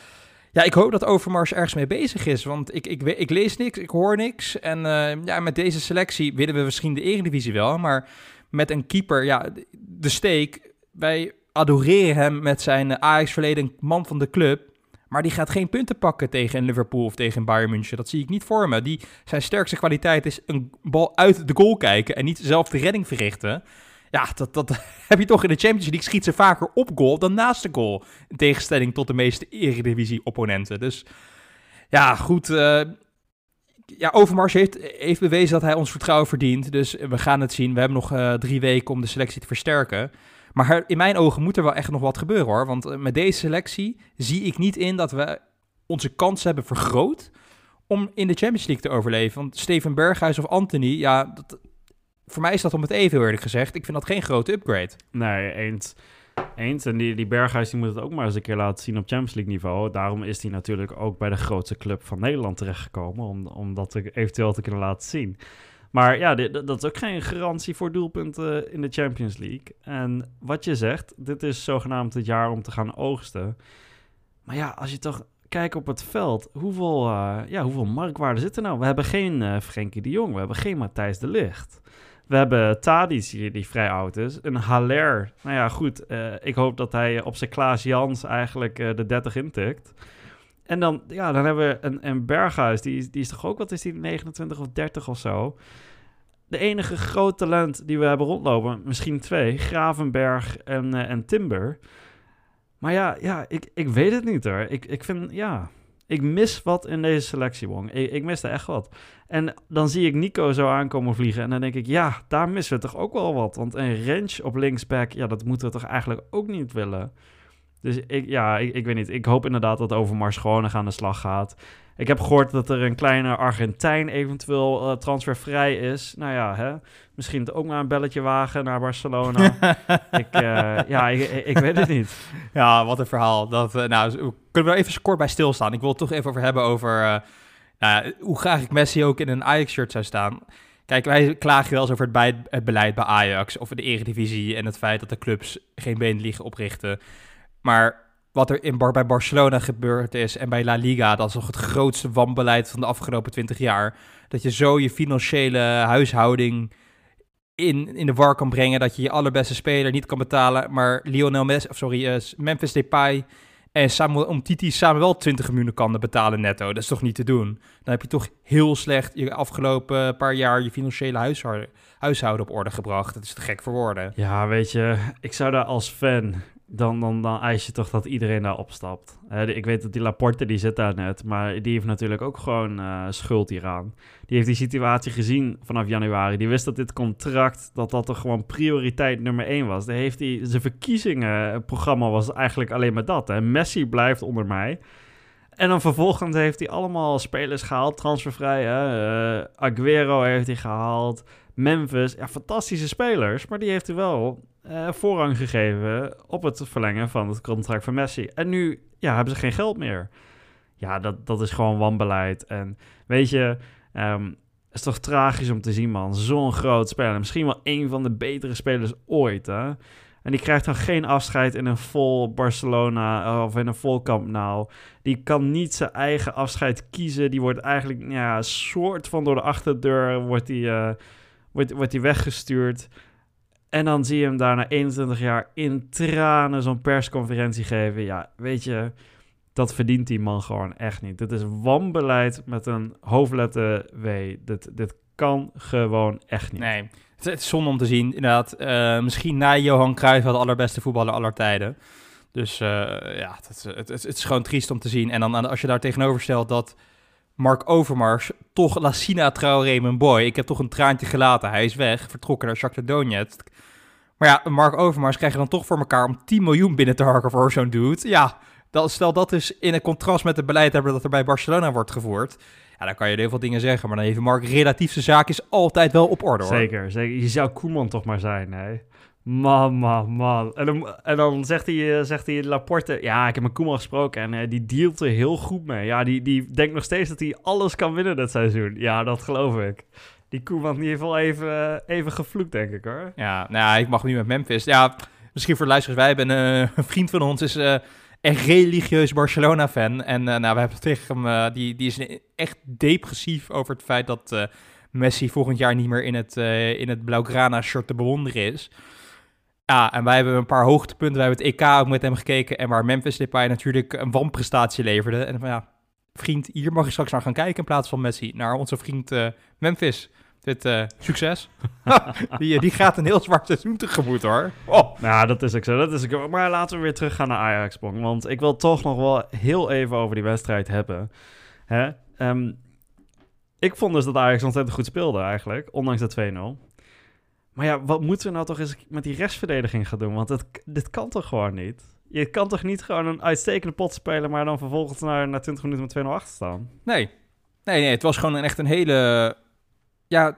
ja, ik hoop dat Overmars ergens mee bezig is. Want ik, ik, ik lees niks, ik hoor niks. En uh, ja, met deze selectie willen we misschien de Eredivisie wel. Maar met een keeper, ja, de steek. Wij adoreren hem met zijn Ajax-verleden man van de club. Maar die gaat geen punten pakken tegen Liverpool of tegen Bayern München. Dat zie ik niet voor me. Die, zijn sterkste kwaliteit is een bal uit de goal kijken en niet zelf de redding verrichten. Ja, dat, dat heb je toch in de Champions League. Schiet ze vaker op goal dan naast de goal. In tegenstelling tot de meeste Eredivisie-opponenten. Dus ja, goed. Uh, ja, Overmars heeft, heeft bewezen dat hij ons vertrouwen verdient. Dus we gaan het zien. We hebben nog uh, drie weken om de selectie te versterken. Maar in mijn ogen moet er wel echt nog wat gebeuren hoor. Want eh, met deze selectie zie ik niet in dat we onze kans hebben vergroot om in de Champions League te overleven. Want Steven Berghuis of Anthony, ja, dat, voor mij is dat om het even eerlijk gezegd. Ik vind dat geen grote upgrade. Nee, eens. Eens. En die, die Berghuis die moet het ook maar eens een keer laten zien op Champions League niveau. Daarom is hij natuurlijk ook bij de grootste club van Nederland terechtgekomen. Om, om dat eventueel te kunnen laten zien. Maar ja, dit, dat is ook geen garantie voor doelpunten in de Champions League. En wat je zegt, dit is zogenaamd het jaar om te gaan oogsten. Maar ja, als je toch kijkt op het veld, hoeveel, uh, ja, hoeveel marktwaarde zit er nou? We hebben geen uh, Frenkie de Jong, we hebben geen Matthijs de Licht. We hebben Tadis hier, die vrij oud is. Een Haller. Nou ja, goed. Uh, ik hoop dat hij op zijn Klaas Jans eigenlijk uh, de 30 intikt. En dan, ja, dan hebben we een, een Berghuis. Die, die is toch ook, wat is die, 29 of 30 of zo? De enige groot talent die we hebben rondlopen, misschien twee, Gravenberg en, en Timber. Maar ja, ja ik, ik weet het niet hoor. Ik, ik vind, ja, ik mis wat in deze selectie, Wong. Ik, ik mis er echt wat. En dan zie ik Nico zo aankomen vliegen. En dan denk ik, ja, daar missen we toch ook wel wat. Want een range op linksback, ja, dat moeten we toch eigenlijk ook niet willen. Dus ik, ja, ik, ik weet niet. Ik hoop inderdaad dat Overmars gewoon aan de slag gaat. Ik heb gehoord dat er een kleine Argentijn eventueel uh, transfervrij is. Nou ja, hè? misschien ook maar een belletje wagen naar Barcelona. ik, uh, ja, ik, ik, weet het niet. Ja, wat een verhaal. Dat, uh, nou, kunnen we er even kort bij stilstaan. Ik wil het toch even over hebben over nou, hoe graag ik Messi ook in een Ajax-shirt zou staan. Kijk, wij klagen wel eens over het, het beleid bij Ajax, over de eredivisie en het feit dat de clubs geen been liggen oprichten. Maar wat er in bij Barcelona gebeurd is en bij La Liga, dat is nog het grootste wanbeleid van de afgelopen 20 jaar. Dat je zo je financiële huishouding in, in de war kan brengen, dat je je allerbeste speler niet kan betalen, maar Lionel Messi, of sorry, uh, Memphis Depay en Samuel Umtiti samen wel 20 miljoen kan betalen netto. Dat is toch niet te doen? Dan heb je toch heel slecht je afgelopen paar jaar je financiële huishouden, huishouden op orde gebracht. Dat is te gek voor woorden. Ja, weet je, ik zou daar als fan dan, dan, dan eis je toch dat iedereen daar opstapt. ik weet dat die Laporte, die zit daar net, maar die heeft natuurlijk ook gewoon uh, schuld hieraan. Die heeft die situatie gezien vanaf januari. Die wist dat dit contract, dat dat toch gewoon prioriteit nummer één was. Dan heeft hij, zijn verkiezingenprogramma was eigenlijk alleen maar dat. Hè. Messi blijft onder mij. En dan vervolgens heeft hij allemaal spelers gehaald, transfervrij. Hè? Uh, Aguero heeft hij gehaald. Memphis, ja, fantastische spelers, maar die heeft er wel uh, voorrang gegeven op het verlengen van het contract van Messi. En nu ja, hebben ze geen geld meer. Ja, dat, dat is gewoon wanbeleid. En weet je, um, is toch tragisch om te zien, man. Zo'n groot speler. Misschien wel een van de betere spelers ooit, hè? En die krijgt dan geen afscheid in een vol Barcelona eh, of in een vol Camp Nou. Die kan niet zijn eigen afscheid kiezen. Die wordt eigenlijk ja, soort van door de achterdeur wordt die, uh, wordt, wordt die weggestuurd. En dan zie je hem daar na 21 jaar in tranen zo'n persconferentie geven. Ja, weet je, dat verdient die man gewoon echt niet. Dit is wanbeleid met een hoofdletter W. Dit, dit kan gewoon echt niet. Nee, het, is zonde om te zien. Inderdaad, uh, misschien na Johan Cruijff de allerbeste voetballer aller tijden. Dus uh, ja, het, het, het, is gewoon triest om te zien. En dan als je daar tegenover stelt dat Mark Overmars toch Lassina Traoré mijn boy. Ik heb toch een traantje gelaten. Hij is weg, vertrokken naar Shakhtar Donetsk. Maar ja, Mark Overmars krijg je dan toch voor elkaar om 10 miljoen binnen te harken voor zo'n dude. Ja, dat, stel dat is in een contrast met het beleid hebben dat er bij Barcelona wordt gevoerd. Ja, dan kan je heel veel dingen zeggen. Maar dan heeft Mark relatief zijn zaak is altijd wel op orde hoor. Zeker, zeker. Je zou Koeman toch maar zijn, hè? Man, man, man. En dan, zegt, hij, eh, zegt hij Laporte... Ja, ik heb met Koeman gesproken en uh, die dealt er heel goed mee. Ja, die, die denkt nog steeds dat hij alles kan winnen dit seizoen. Ja, dat geloof ik. Die Koeman die heeft wel even, even gevloekt, denk ik, hoor. Ja, nou ik mag nu met Memphis. Ja, misschien voor de luisteraars. Wij hebben uh, een vriend van ons is een religieus Barcelona-fan. En uh, nou, we hebben tegen hem, uh, die, die is echt depressief over het feit dat uh, Messi volgend jaar niet meer in het, in het Blaugrana-shirt te bewonderen is. Ja, en wij hebben een paar hoogtepunten. We hebben het EK ook met hem gekeken. En waar Memphis Depay natuurlijk een wanprestatie leverde. En van ja, vriend, hier mag je straks naar gaan kijken in plaats van Messi. Naar onze vriend Memphis dit uh, succes. die, die gaat een heel zwart seizoen tegemoet hoor. Oh. Nou, dat is ook zo. Dat is ook... Maar laten we weer terug gaan naar Ajax, Bong. Want ik wil toch nog wel heel even over die wedstrijd hebben. Hè? Um, ik vond dus dat Ajax ontzettend goed speelde eigenlijk, ondanks de 2-0. Maar ja, wat moeten we nou toch eens met die restverdediging gaan doen? Want het, dit kan toch gewoon niet? Je kan toch niet gewoon een uitstekende pot spelen, maar dan vervolgens na 20 minuten met 2-0 achter staan? Nee. Nee, nee, het was gewoon een, echt een hele ja,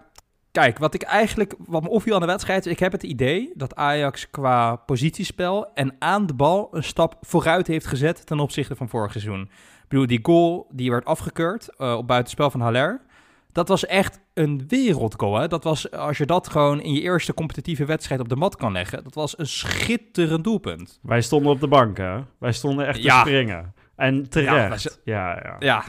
kijk, wat ik eigenlijk, wat me opviel aan de wedstrijd, is ik heb het idee dat Ajax qua positiespel en aan de bal een stap vooruit heeft gezet ten opzichte van vorig seizoen. Ik bedoel, die goal die werd afgekeurd uh, op buitenspel van Haller. Dat was echt een wereldgoal. Hè? Dat was, als je dat gewoon in je eerste competitieve wedstrijd op de mat kan leggen, dat was een schitterend doelpunt. Wij stonden op de bank, hè? Wij stonden echt te springen. En terecht. Ja, ja, ja. ja.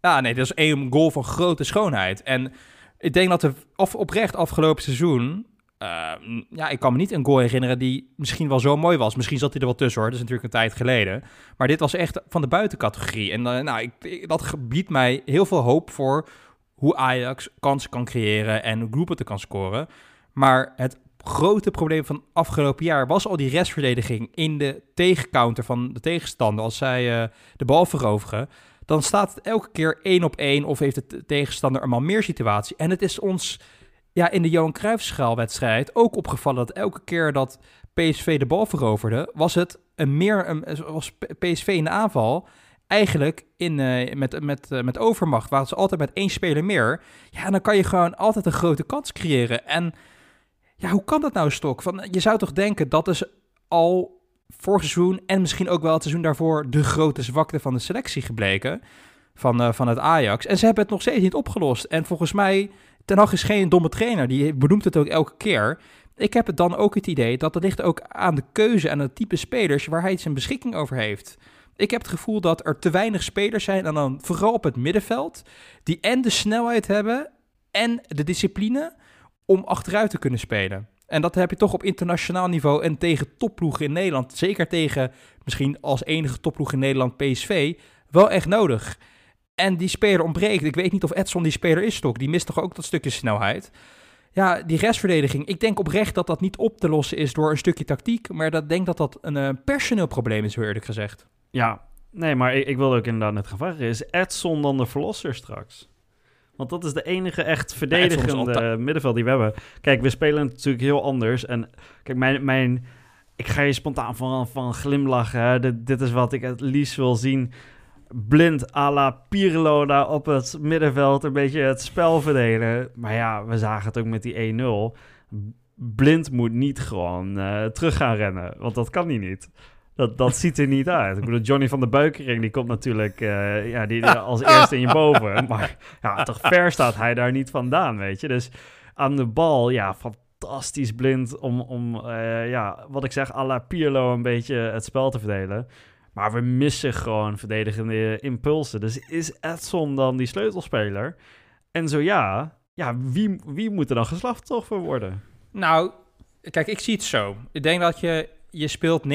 ja nee, dat is een goal van grote schoonheid. En ik denk dat de of, oprecht afgelopen seizoen... Uh, ja, ik kan me niet een goal herinneren die misschien wel zo mooi was. Misschien zat hij er wel tussen hoor, dat is natuurlijk een tijd geleden. Maar dit was echt van de buitencategorie. En uh, nou, ik, dat biedt mij heel veel hoop voor hoe Ajax kansen kan creëren en te kan scoren. Maar het grote probleem van afgelopen jaar was al die restverdediging in de tegencounter van de tegenstander als zij uh, de bal veroveren dan staat het elke keer één op één of heeft de tegenstander een meer situatie. En het is ons ja, in de Johan Cruijffschaalwedstrijd ook opgevallen dat elke keer dat PSV de bal veroverde, was het een meer een, was PSV in de aanval eigenlijk in, uh, met, met, uh, met overmacht, waren ze altijd met één speler meer. Ja, dan kan je gewoon altijd een grote kans creëren. En ja, hoe kan dat nou, Stok? Van, je zou toch denken, dat is al vorig seizoen en misschien ook wel het seizoen daarvoor de grote zwakte van de selectie gebleken van, uh, van het Ajax. En ze hebben het nog steeds niet opgelost. En volgens mij, Ten Hag is geen domme trainer, die benoemt het ook elke keer. Ik heb het dan ook het idee dat het ligt ook aan de keuze en het type spelers waar hij zijn beschikking over heeft. Ik heb het gevoel dat er te weinig spelers zijn, en dan vooral op het middenveld, die en de snelheid hebben en de discipline om achteruit te kunnen spelen. En dat heb je toch op internationaal niveau en tegen topploegen in Nederland, zeker tegen misschien als enige topploeg in Nederland PSV, wel echt nodig. En die speler ontbreekt. Ik weet niet of Edson die speler is, toch? Die mist toch ook dat stukje snelheid. Ja, die restverdediging. Ik denk oprecht dat dat niet op te lossen is door een stukje tactiek. Maar dat denk dat dat een uh, personeel probleem is, heel eerlijk gezegd. Ja, nee, maar ik, ik wilde ook inderdaad net gaan vragen. Is Edson dan de verlosser straks? Want dat is de enige echt verdedigende middenveld die we hebben. Kijk, we spelen natuurlijk heel anders. En kijk, mijn, mijn, ik ga je spontaan van, van glimlachen. Dit, dit is wat ik het liefst wil zien. blind à la Pirlo daar op het middenveld een beetje het spel verdelen. Maar ja, we zagen het ook met die 1-0. Blind moet niet gewoon uh, terug gaan rennen, want dat kan hij niet. Dat, dat ziet er niet uit. Ik bedoel, Johnny van der Beukering, die komt natuurlijk uh, ja, die, als eerste in je boven. Maar ja, toch ver staat hij daar niet vandaan, weet je. Dus aan de bal, ja, fantastisch blind om, om uh, ja, wat ik zeg, à la Pirlo een beetje het spel te verdelen. Maar we missen gewoon verdedigende impulsen. Dus is Edson dan die sleutelspeler? En zo ja, ja wie, wie moet er dan geslachtoffer worden? Nou, kijk, ik zie het zo. Ik denk dat je je speelt 90%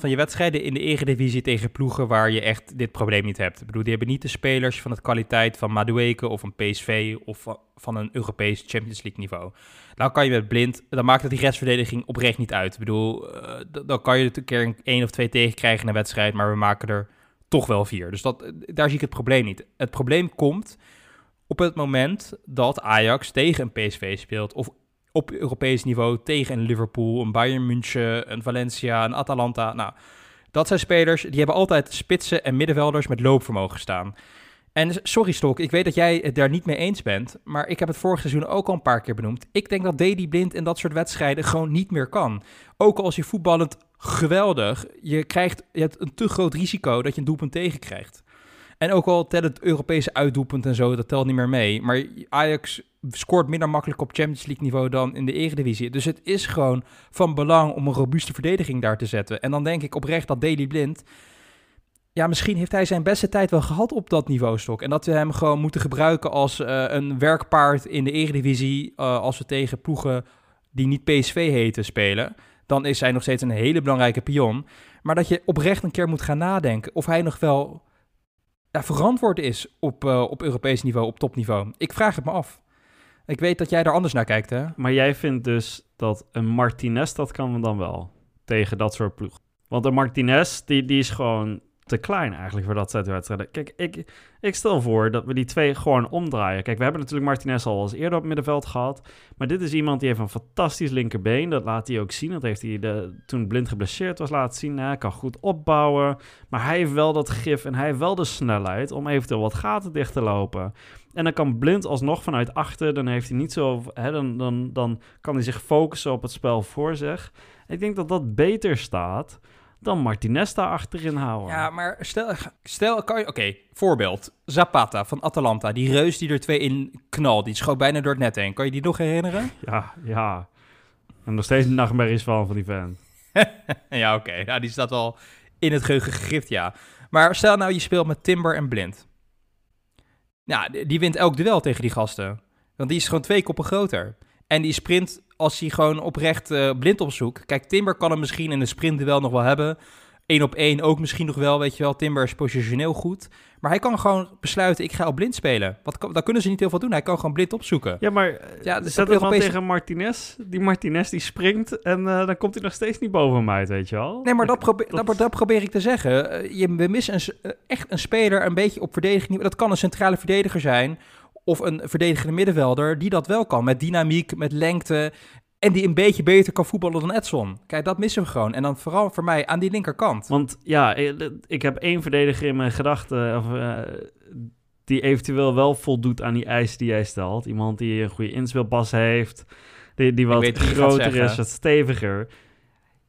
van je wedstrijden in de Eredivisie tegen ploegen waar je echt dit probleem niet hebt. Ik bedoel, die hebben niet de spelers van het kwaliteit van Madueke of een PSV of van een Europees Champions League niveau. Nou kan je met blind, dan maakt het die restverdediging oprecht niet uit. Ik bedoel, uh, dan kan je het een keer één of twee tegen krijgen in een wedstrijd, maar we maken er toch wel vier. Dus dat, daar zie ik het probleem niet. Het probleem komt op het moment dat Ajax tegen een PSV speelt of op Europees niveau tegen een Liverpool, een Bayern München, een Valencia, een Atalanta. Nou, dat zijn spelers die hebben altijd spitsen en middenvelders met loopvermogen staan. En sorry Stok, ik weet dat jij het daar niet mee eens bent, maar ik heb het vorig seizoen ook al een paar keer benoemd. Ik denk dat Dedy Blind in dat soort wedstrijden gewoon niet meer kan. Ook als je voetballend geweldig, je, krijgt, je hebt een te groot risico dat je een doelpunt tegenkrijgt. En ook al telt het Europese uitdoelpunt en zo, dat telt niet meer mee. Maar Ajax scoort minder makkelijk op Champions League niveau dan in de Eredivisie. Dus het is gewoon van belang om een robuuste verdediging daar te zetten. En dan denk ik oprecht dat Daily Blind... Ja, misschien heeft hij zijn beste tijd wel gehad op dat niveau stok. En dat we hem gewoon moeten gebruiken als uh, een werkpaard in de Eredivisie... Uh, als we tegen ploegen die niet PSV heten spelen... dan is hij nog steeds een hele belangrijke pion. Maar dat je oprecht een keer moet gaan nadenken... of hij nog wel ja, verantwoord is op, uh, op Europees niveau, op topniveau. Ik vraag het me af. Ik weet dat jij daar anders naar kijkt, hè? Maar jij vindt dus dat een Martinez, dat kan dan wel tegen dat soort ploeg. Want een Martinez, die, die is gewoon te klein eigenlijk voor dat soort wedstrijden. Kijk, ik, ik stel voor dat we die twee gewoon omdraaien. Kijk, we hebben natuurlijk Martinez al eens eerder op het middenveld gehad. Maar dit is iemand die heeft een fantastisch linkerbeen. Dat laat hij ook zien. Dat heeft hij de, toen blind geblesseerd was laten zien. Hij kan goed opbouwen. Maar hij heeft wel dat gif en hij heeft wel de snelheid om eventueel wat gaten dicht te lopen. En dan kan Blind alsnog vanuit achter. Dan heeft hij niet zo. Hè, dan, dan, dan kan hij zich focussen op het spel voor zich. Ik denk dat dat beter staat dan Martinez daar achterin houden. Ja, maar stel, stel kan je... Oké, voorbeeld. Zapata van Atalanta. Die reus die er twee in knal. Die schoot bijna door het net heen. Kan je die nog herinneren? Ja, ja. En nog steeds nachtmerries van van die fan. ja, oké. Ja, die staat wel in het geheugen gegrift, ja. Maar stel nou, je speelt met Timber en Blind. Ja, die wint elk duel tegen die gasten. Want die is gewoon twee koppen groter. En die sprint, als hij gewoon oprecht uh, blind opzoekt. Kijk, Timber kan hem misschien in een sprintduel nog wel hebben. Eén op één ook misschien nog wel, weet je wel. Timber is positioneel goed. Maar hij kan gewoon besluiten, ik ga op blind spelen. Wat, dan kunnen ze niet heel veel doen. Hij kan gewoon blind opzoeken. Ja, maar eh, ja, dus zet Europees... tegen Martinez. Die Martinez die springt en uh, dan komt hij nog steeds niet boven mij uit, weet je wel. Nee, maar dat, probeer, dat... dat, probeer ik te zeggen. je, we missen een, echt een speler een beetje op verdediging. Dat kan een centrale verdediger zijn of een verdedigende middenvelder die dat wel kan. Met dynamiek, met lengte. En die een beetje beter kan voetballen dan Edson. Kijk, dat missen we gewoon. En dan vooral voor mij aan die linkerkant. Want ja, ik heb één verdediger in mijn gedachten. Of, uh, die eventueel wel voldoet aan die eisen die jij stelt. Iemand die een goede inspeelpas heeft. Die, die wat groter is, wat steviger.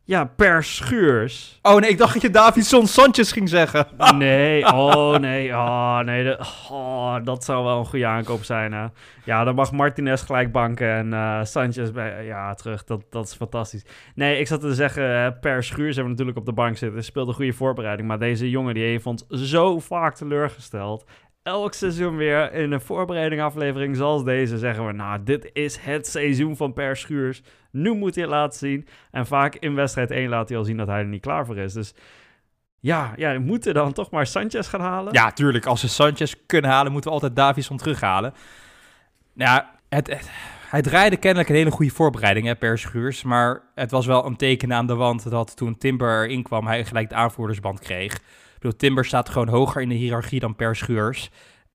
Ja, per schuurs. Oh nee, ik dacht dat je Davidson Sanchez ging zeggen. nee, oh nee, oh nee. oh, dat zou wel een goede aankoop zijn. Hè? Ja, dan mag Martinez gelijk banken en uh, Sanchez bij, ja, terug. Dat, dat is fantastisch. Nee, ik zat te zeggen, per schuurs hebben we natuurlijk op de bank zitten. Speelt een goede voorbereiding. Maar deze jongen die heeft ons zo vaak teleurgesteld elk seizoen weer in een voorbereiding aflevering zoals deze zeggen we... nou, dit is het seizoen van Per Schuurs. Nu moet hij het laten zien. En vaak in wedstrijd 1 laat hij al zien dat hij er niet klaar voor is. Dus ja, ja we moeten dan toch maar Sanchez gaan halen. Ja, tuurlijk. Als we Sanchez kunnen halen, moeten we altijd Davison terughalen. Nou het, hij draaide kennelijk een hele goede voorbereiding, hè, Per Schuurs. Maar het was wel een teken aan de wand dat toen Timber erin kwam... hij gelijk de aanvoerdersband kreeg bedoel, Timber staat gewoon hoger in de hiërarchie dan Per Schuurs.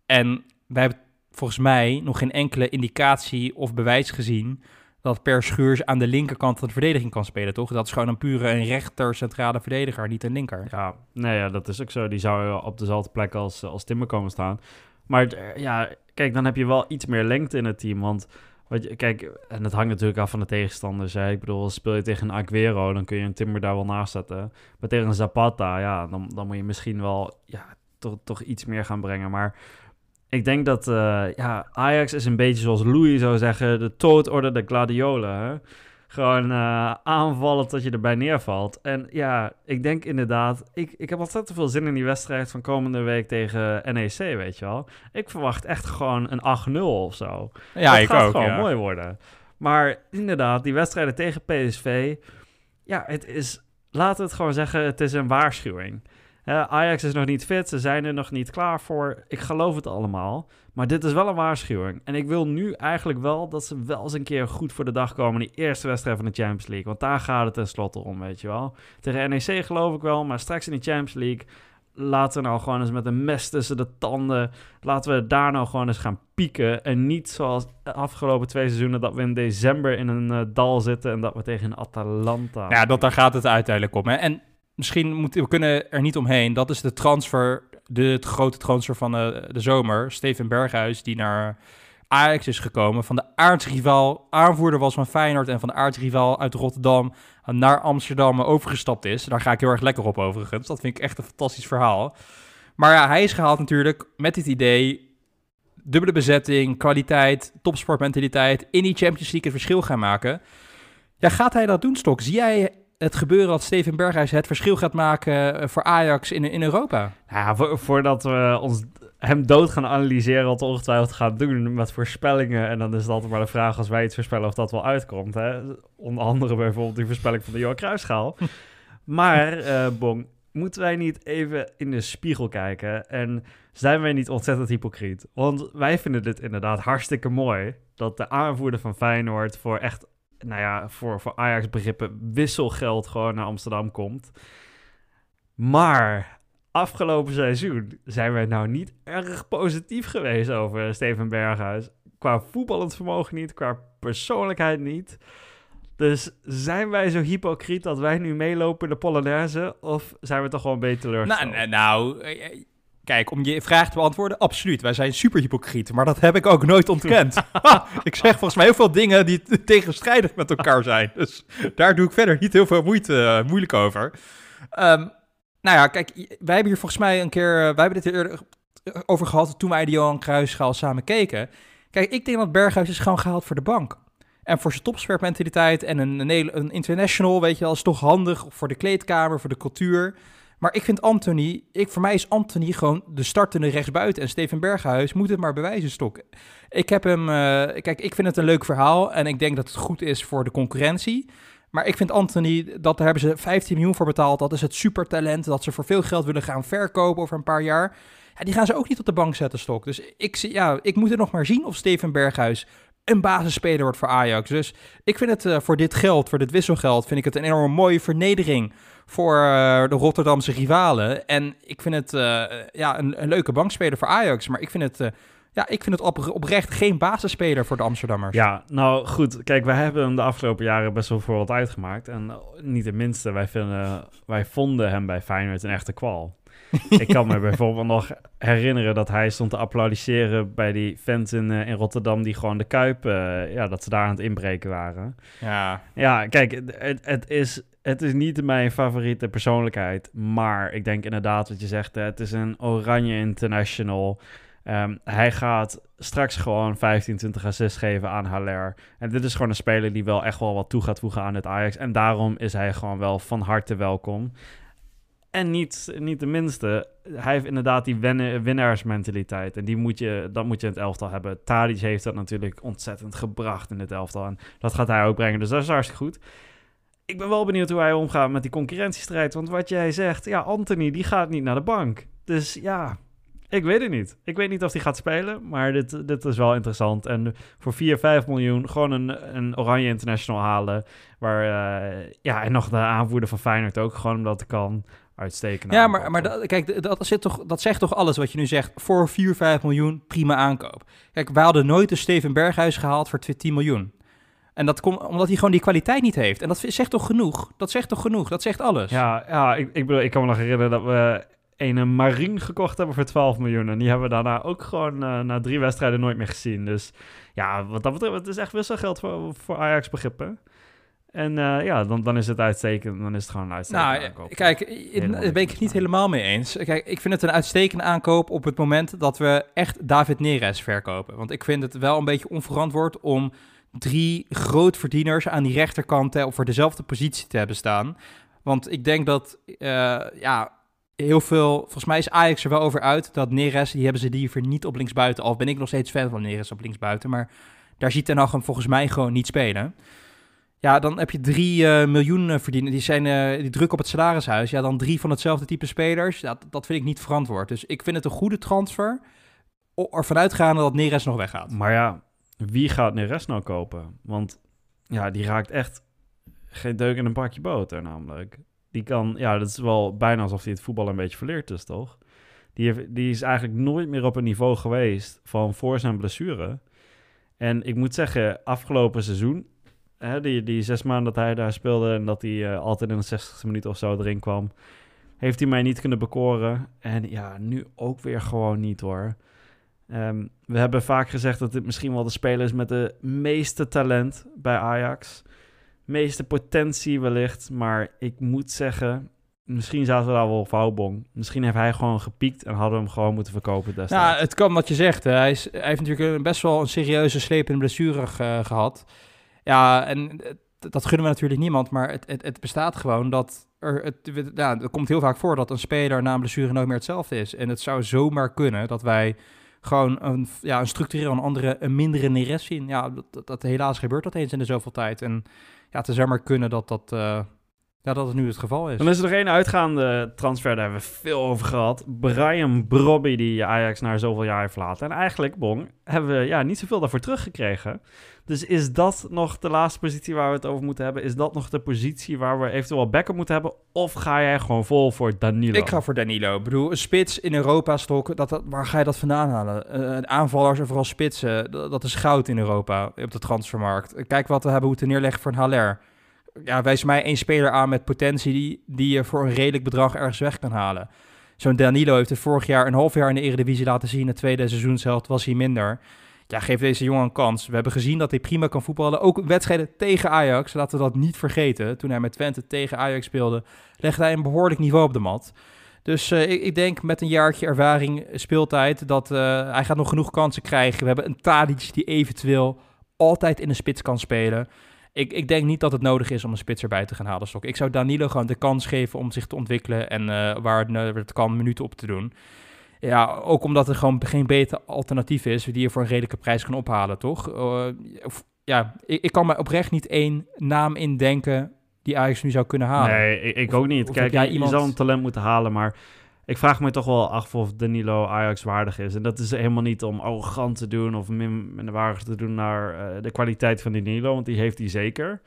En wij hebben volgens mij nog geen enkele indicatie of bewijs gezien dat Per Schuurs aan de linkerkant van de verdediging kan spelen, toch? Dat is gewoon een pure een rechter centrale verdediger, niet een linker. Ja, nee, ja, dat is ook zo. Die zou op dezelfde plek als, als Timmer komen staan. Maar eh, ja, kijk, dan heb je wel iets meer lengte in het team. Want wat kijk, en het hangt natuurlijk af van de tegenstanders. Hè. Ik bedoel, speel je tegen een Aguero, dan kun je een Timber daar wel naast zetten. Maar tegen een Zapata, ja, dan, dan moet je misschien wel ja, toch, toch iets meer gaan brengen. Maar ik denk dat uh, ja, Ajax is een beetje zoals Louis zou zeggen, de tootorde de gladiolen. Hè? Gewoon uh, aanvallen tot je erbij neervalt. En ja, ik denk inderdaad, ik, ik heb ontzettend veel zin in die wedstrijd van komende week tegen NEC, weet je wel. Ik verwacht echt gewoon een 8-0 of zo. Ja, dat ik gaat ook. gewoon ja. mooi worden. Maar inderdaad, die wedstrijden tegen PSV, ja, het is, laten we het gewoon zeggen, het is een waarschuwing. Ajax is nog niet fit, ze zijn er nog niet klaar voor. Ik geloof het allemaal. Maar dit is wel een waarschuwing. En ik wil nu eigenlijk wel dat ze wel eens een keer goed voor de dag komen in die eerste wedstrijd van de Champions League. Want daar gaat het tenslotte om, weet je wel. Tegen NEC geloof ik wel, maar straks in de Champions League laten we nou gewoon eens met een mes tussen de tanden. Laten we daar nou gewoon eens gaan pieken. En niet zoals de afgelopen twee seizoenen dat we in december in een uh, dal zitten en dat we tegen Atalanta. Ja, dat, daar gaat het uiteindelijk om. Hè? En misschien moeten we kunnen er niet omheen. Dat is de transfer, de, grote transfer van de, de zomer. Steven Berghuis, die naar Ajax is gekomen. Van de aardsrivaal, aanvoerder was van Feyenoord en van de aardsrivaal uit Rotterdam naar Amsterdam overgestapt is. Daar ga ik heel erg lekker op overigens. Dat vind ik echt een fantastisch verhaal. Maar ja, hij is gehaald natuurlijk met dit idee. Dubbele bezetting, kwaliteit, topsportmentaliteit. In die Champions League het verschil gaan maken. Ja, gaat hij dat doen, Stok? Zie jij het gebeuren dat Steven Berghuis het verschil gaat maken voor Ajax in, in Europa? Ja, vo voordat we ons hem dood gaan analyseren, wat ongetwijfeld gaat doen met voorspellingen. En dan is het altijd maar de vraag als wij iets voorspellen of dat wel uitkomt. Hè? Onder andere bijvoorbeeld die voorspelling van de Johan Cruijffschaal. maar, uh, Bong, moeten wij niet even in de spiegel kijken? En zijn wij niet ontzettend hypocriet? Want wij vinden dit inderdaad hartstikke mooi. Dat de aanvoerder van Feyenoord voor echt, nou ja, voor, voor Ajax begrippen wisselgeld gewoon naar Amsterdam komt. Maar afgelopen seizoen zijn wij nou niet erg positief geweest over Steven Berghuis. Qua voetballend vermogen niet, qua persoonlijkheid niet. Dus zijn wij zo hypocriet dat wij nu meelopen in de Polonaise? Of zijn we toch gewoon beetje teleurgesteld? Nou, nou, kijk, om je vraag te beantwoorden, absoluut. Wij zijn super hypocriet, maar dat heb ik ook nooit ontkend. ik zeg volgens mij heel veel dingen die tegenstrijdig met elkaar zijn. Dus daar doe ik verder niet heel veel moeite, uh, moeilijk over. Um, nou ja, kijk, wij hebben hier volgens mij een keer, wij hebben dit eerder over gehad toen wij de Johan Cruijffschaal samen keken. Kijk, ik denk dat Berghuis is gewoon gehaald voor de bank. En voor zijn topswerpmentaliteit en een, een, een international, weet je wel, is toch handig voor de kleedkamer, voor de cultuur. Maar ik vind Anthony, ik, voor mij is Anthony gewoon de startende rechtsbuiten. En Steven Berghuis moet het maar bewijzen, Stok. Ik heb hem, uh, kijk, ik vind het een leuk verhaal en ik denk dat het goed is voor de concurrentie. Maar ik vind Anthony, dat daar hebben ze 15 miljoen voor betaald. Dat is het supertalent dat ze voor veel geld willen gaan verkopen over een paar jaar. Ja, die gaan ze ook niet op de bank zetten, Stok. Dus ik, ja, ik moet er nog maar zien of Steven Berghuis een basisspeler wordt voor Ajax. Dus ik vind het uh, voor dit geld, voor dit wisselgeld, vind ik het een enorm mooie vernedering voor uh, de Rotterdamse rivalen. En ik vind het uh, ja, een, een, leuke bankspeler voor Ajax. Maar ik vind het ja, ik vind het op, oprecht geen basisspeler voor de Amsterdammers. Ja, nou goed. Kijk, wij hebben hem de afgelopen jaren best wel voor wat uitgemaakt. En niet de minste, wij, vinden, wij vonden hem bij Feyenoord een echte kwal. ik kan me bijvoorbeeld nog herinneren dat hij stond te applaudisseren bij die fans in, uh, in Rotterdam die gewoon de Kuip, uh, ja, dat ze daar aan het inbreken waren. Ja, ja kijk, het, het, is, het is niet mijn favoriete persoonlijkheid, maar ik denk inderdaad wat je zegt, het is een oranje international. Um, hij gaat straks gewoon 15, 20 assists geven aan Haller. En dit is gewoon een speler die wel echt wel wat toe gaat voegen aan het Ajax. En daarom is hij gewoon wel van harte welkom. En niet, niet de minste, hij heeft inderdaad die winnaarsmentaliteit. En die moet je, dat moet je in het elftal hebben. Tadic heeft dat natuurlijk ontzettend gebracht in het elftal. En dat gaat hij ook brengen, dus dat is hartstikke goed. Ik ben wel benieuwd hoe hij omgaat met die concurrentiestrijd. Want wat jij zegt, ja, Anthony, die gaat niet naar de bank. Dus ja, ik weet het niet. Ik weet niet of hij gaat spelen, maar dit, dit is wel interessant. En voor 4, 5 miljoen gewoon een, een Oranje International halen. Waar, uh, ja, en nog de aanvoerder van Feyenoord ook, gewoon omdat het kan uitsteken. Ja, maar, maar dat, kijk, dat, zit toch, dat zegt toch alles wat je nu zegt. Voor 4, 5 miljoen, prima aankoop. Kijk, wij hadden nooit een Steven Berghuis gehaald voor 10 miljoen. En dat komt omdat hij gewoon die kwaliteit niet heeft. En dat zegt toch genoeg? Dat zegt toch genoeg? Dat zegt alles. Ja, ja ik, ik bedoel, ik kan me nog herinneren dat we een Marine gekocht hebben voor 12 miljoen. En die hebben we daarna ook gewoon uh, na drie wedstrijden nooit meer gezien. Dus ja, wat dat betreft, het is echt wisselgeld voor, voor Ajax begrippen. En uh, ja, dan, dan is het uitstekend. Dan is het gewoon een uitstekende nou, aankoop. Kijk, daar ben ik het niet helemaal mee eens. Kijk, ik vind het een uitstekende aankoop op het moment dat we echt David Neres verkopen. Want ik vind het wel een beetje onverantwoord om drie grootverdieners aan die rechterkant op voor dezelfde positie te hebben staan. Want ik denk dat, uh, ja, heel veel, volgens mij is Ajax er wel over uit dat Neres, die hebben ze liever niet op linksbuiten. Al ben ik nog steeds fan van Neres op linksbuiten, maar daar ziet Ten Hag hem volgens mij gewoon niet spelen. Ja, dan heb je drie uh, miljoen eh, verdienen. Die, zijn, die druk op het salarishuis. Ja, dan drie van hetzelfde type spelers. Dat, dat vind ik niet verantwoord. Dus ik vind het een goede transfer. Ervan uitgaande dat Neres nog weggaat. Maar ja, wie gaat Neres nou kopen? Want ja, die raakt echt geen deuk in een pakje boter namelijk. Die kan, ja, dat is wel bijna alsof hij het voetbal een beetje verleerd is, toch? Die, heeft, die is eigenlijk nooit meer op een niveau geweest van voor zijn blessure. En ik moet zeggen, afgelopen seizoen hè, die, die zes maanden dat hij daar speelde en dat hij uh, altijd in de 60 minuut of zo erin kwam, heeft hij mij niet kunnen bekoren. En ja, nu ook weer gewoon niet hoor. Um, we hebben vaak gezegd dat dit misschien wel de speler is met de meeste talent bij Ajax. Meeste potentie wellicht, maar ik moet zeggen, Misschien zaten we daar wel foutbong. Misschien heeft hij gewoon gepiekt en hadden we hem gewoon moeten verkopen destijds. Nou, het kan wat je zegt. Hij, is, hij heeft natuurlijk best wel een serieuze slepende blessure gehad. Ja, en dat gunnen we natuurlijk niemand, maar het, het, het bestaat gewoon dat er, het, ja, er komt heel vaak voor dat een speler na een blessure nooit meer hetzelfde is. En het zou zomaar kunnen dat wij gewoon een, ja, een structureel een andere, een mindere Neres zien. Ja, dat, dat, helaas gebeurt dat eens in de zoveel tijd. En ja, het zou maar kunnen dat dat, uh, ja, dat het nu het geval is. Dan is er nog één uitgaande transfer, daar hebben we veel over gehad. Brian Brobby, die Ajax na zoveel jaar heeft laten. En eigenlijk, Bong, hebben we ja, niet zoveel daarvoor teruggekregen. Dus is dat nog de laatste positie waar we het over moeten hebben? Is dat nog de positie waar we eventueel backup moeten hebben? Of ga jij gewoon vol voor Danilo? Ik ga voor Danilo. Ik bedoel, een spits in Europa stok, dat, dat, waar ga je dat vandaan halen? Uh, aanvallers en vooral spitsen, dat, dat, is goud in Europa op de transfermarkt. Kijk wat we hebben moeten neerleggen voor een Haller. Ja, wijs mij één speler aan met potentie die, die je voor een redelijk bedrag ergens weg kan halen. Zo'n Danilo heeft het vorig jaar een half jaar in de Eredivisie laten zien. De tweede seizoenshelft was hij minder ja, geef deze jongen een kans. We hebben gezien dat hij prima kan voetballen. Ook wedstrijden tegen Ajax, laten we dat niet vergeten. Toen hij met Twente tegen Ajax speelde, legde hij een behoorlijk niveau op de mat. Dus uh, ik, ik, denk met een jaartje ervaring, speeltijd, dat uh, hij gaat nog genoeg kansen krijgen. We hebben een Tadic die eventueel altijd in de spits kan spelen. Ik, ik denk niet dat het nodig is om een spits erbij te gaan halen, Stok. Ik zou Danilo gewoon de kans geven om zich te ontwikkelen en uh, waar het, het kan minuten op te doen. Ja, ook omdat er gewoon geen beter alternatief is die je voor een redelijke prijs kan ophalen, toch? Uh, ja, ik, ik, kan me oprecht niet één naam indenken die Ajax nu zou kunnen halen. Nee, ik, ik ook niet. Kijk, jij iemand... je zou een talent moeten halen, maar ik vraag me toch wel af of Danilo Ajax waardig is. En dat is helemaal niet om arrogant te doen of minder waardig te doen naar uh, de kwaliteit van Danilo, want die heeft hij zeker.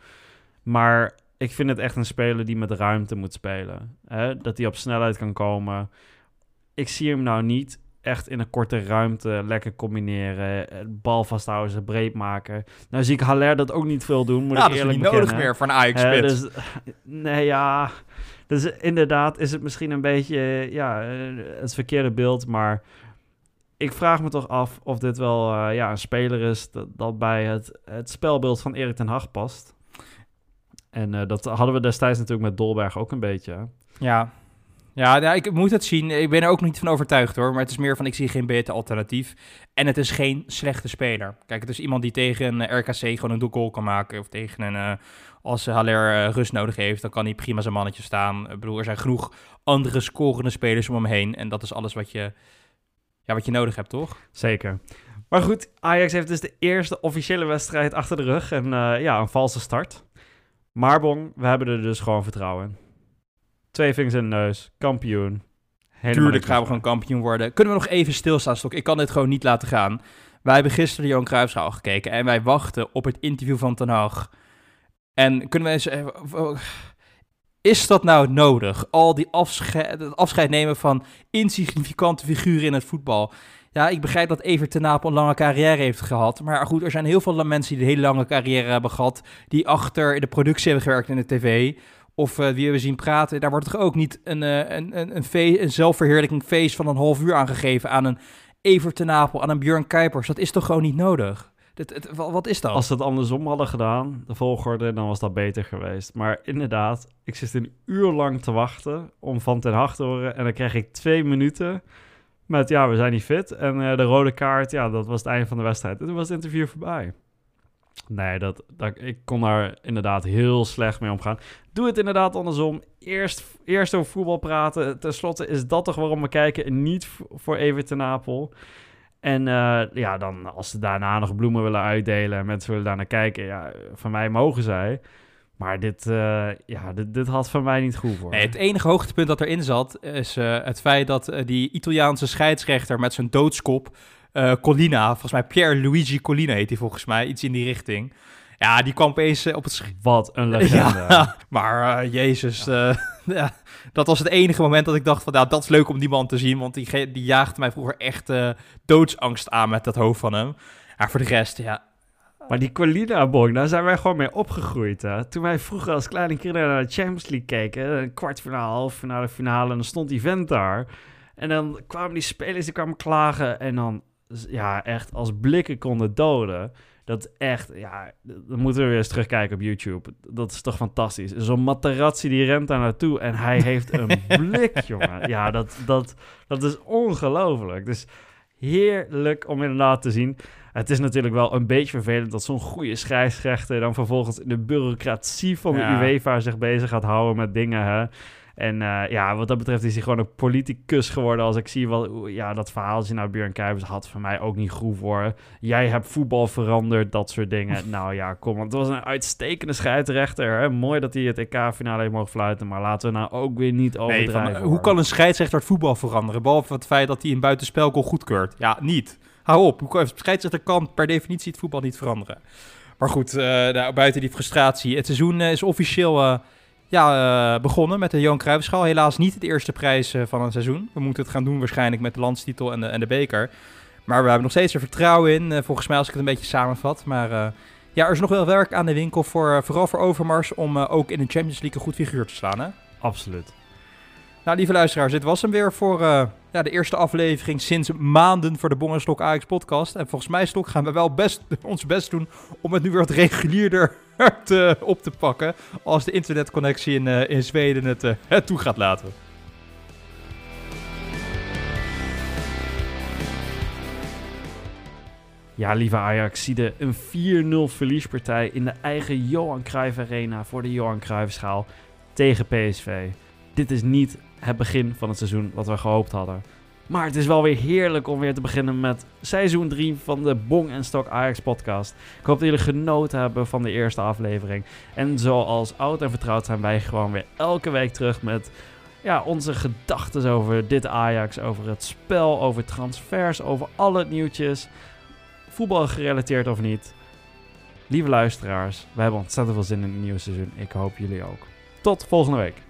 Maar ik vind het echt een speler die met ruimte moet spelen. Hè? Dat hij op snelheid kan komen ik zie hem nou niet echt in een korte ruimte lekker combineren. Bal vasthouden, ze breed maken. Nou zie ik Haller dat ook niet veel doen, moet ja, ik eerlijk dat is niet nodig meer van Ajax uh, dus, Nee, ja... Dus inderdaad is het misschien een beetje ja, het verkeerde beeld, maar ik vraag me toch af of dit wel uh, ja, een speler is dat, dat, bij het, het spelbeeld van Erik ten Hag past. En uh, dat hadden we destijds natuurlijk met Dolberg ook een beetje. Ja, ja, nou, ik moet het zien. Ik ben er ook niet van overtuigd hoor. Maar het is meer van, ik zie geen beter alternatief. En het is geen slechte speler. Kijk, het is iemand die tegen een eh, RKC gewoon een goal kan maken. Of tegen een, uh, als Haller uh, rust nodig heeft, dan kan hij prima zijn mannetje staan. Ik bedoel, er zijn genoeg andere scorende spelers om hem heen. En dat is alles wat je, ja, wat je nodig hebt, toch? Zeker. Maar goed, Ajax heeft dus de eerste officiële wedstrijd achter de rug. En ja, een valse start. Maar bon, we hebben er dus gewoon vertrouwen in. Twee vingers in de neus. Kampioen. Helemaal Tuurlijk gaan we gewoon kampioen worden. Kunnen we nog even stilstaan, Stok? Ik kan dit gewoon niet laten gaan. Wij hebben gisteren de Johan Cruijffschaal gekeken en wij wachten op het interview van Ten Hag. En kunnen we eens... Even, Is dat nou nodig? Al die afscheid, het afscheid nemen van insignificante figuren in het voetbal. Ja, ik begrijp dat Evert ten Napel een lange carrière heeft gehad. Maar goed, er zijn heel veel mensen die een hele lange carrière hebben gehad. Die achter de productie hebben gewerkt in de tv. Of uh, wie hebben zien praten. Daar wordt toch ook niet een, uh, een, een, een, feest, een zelfverheerlijking feest van een half uur aangegeven aan een Evert Napel, aan een Björn Kuipers. Dat is toch gewoon niet nodig? Wat is dat? Als ze het andersom hadden gedaan, de volgorde, dan was dat beter geweest. Maar inderdaad, ik zit een uur lang te wachten om Van ten Hag te horen. En dan krijg ik twee minuten met, ja, we zijn niet fit. En uh, de rode kaart, ja, dat was het einde van de wedstrijd. En toen was het interview voorbij. Nee, dat, dat, ik kon daar inderdaad heel slecht mee omgaan. Doe het inderdaad andersom. Eerst, eerst over voetbal praten. Ten slotte is dat toch waarom we kijken en niet voor Everton Napel. En uh, ja, dan als ze daarna nog bloemen willen uitdelen en mensen willen daar naar kijken, ja, van mij mogen zij. Maar dit, uh, ja, dit, dit, had van mij niet goed voor. Het enige hoogtepunt dat erin zat, is uh, het feit dat die Italiaanse scheidsrechter met zijn doodskop, Colina, volgens mij Pierre Luigi Colina heet hij volgens mij, iets in die richting. Ja, die kwam opeens op het... Wat een legende. Ja, maar jezus, ja. ja, dat was het enige moment dat ik dacht van, nou, dat is leuk om die man te zien, want die, die jaagde mij vroeger echt doodsangst aan met dat hoofd van hem. Maar voor de rest, ja. Maar die Colina Boy, daar zijn wij gewoon mee opgegroeid. Hè? Toen wij vroeger als kleine kinderen naar de Champions League keken, een kwartfinale, halffinale, finale, en dan stond die vent daar. En dan kwamen die spelers, die kwamen klagen en dan, ja, echt als blikken konden doden. Dat echt, ja, dan moeten we weer eens terugkijken op YouTube. Dat is toch fantastisch. Zo'n Materazzi die rent daar naartoe en hij heeft een blik, jongen. Ja, dat, dat, dat is ongelooflijk. Dus heerlijk om inderdaad te zien. Het is natuurlijk wel een beetje vervelend dat zo'n goede scheidsrechter dan vervolgens in de bureaucratie van de ja. UEFA zich bezig gaat houden met dingen. Hè. En uh, ja, wat dat betreft is hij gewoon een politicus geworden. Als ik zie wat, ja, dat verhaaltje naar Björn Kuipers had voor mij ook niet goed voor. Jij hebt voetbal veranderd, dat soort dingen. nou ja, kom, want het was een uitstekende scheidsrechter. Hè? Mooi dat hij het EK-finale heeft mogen fluiten, maar laten we nou ook weer niet overdrijven. Nee, van, hoe kan een scheidsrechter het voetbal veranderen? Behalve het feit dat hij een buitenspelgoal goedkeurt. Ja, niet. Hou op. Hoe kan, scheidsrechter kan per definitie het voetbal niet veranderen. Maar goed, uh, nou, buiten die frustratie. Het seizoen uh, is officieel... Ja, uh, begonnen met de Johan Cruijffschaal. Helaas niet het eerste prijs uh, van een seizoen. We moeten het gaan doen waarschijnlijk met de landstitel en de, en de beker. Maar we hebben nog steeds er vertrouwen in, uh, volgens mij als ik het een beetje samenvat. Maar ja, er is nog wel werk aan de winkel, voor, vooral voor Overmars, om ook in de Champions League een goed figuur te slaan. Hè? Absoluut. Nou, lieve luisteraars, dit was hem weer voor ja, de eerste aflevering sinds maanden voor de Bongenstok Ajax podcast. En volgens mij, Stok, gaan we wel best, ons best doen om het nu weer wat regulierder op te pakken. Als de internetconnectie in, uh, in Zweden het, uh, het toe gaat laten. Ja, lieve Ajax, zie de een 4-0 verliespartij in de eigen Johan Cruijff Arena voor de Johan Cruijffschaal tegen PSV. Dit is niet het begin van het seizoen wat we gehoopt hadden. Maar het is wel weer heerlijk om weer te beginnen met seizoen 3 van de Bong en Stok Ajax podcast. Ik hoop dat jullie genoten hebben van de eerste aflevering. En zoals oud en vertrouwd zijn wij gewoon weer elke week terug met ja, onze gedachten over dit Ajax, over het spel, over transfers, over alle nieuwtjes. Voetbal gerelateerd of niet. Lieve luisteraars, wij hebben ontzettend veel zin in het nieuwe seizoen. Ik hoop jullie ook. Tot volgende week.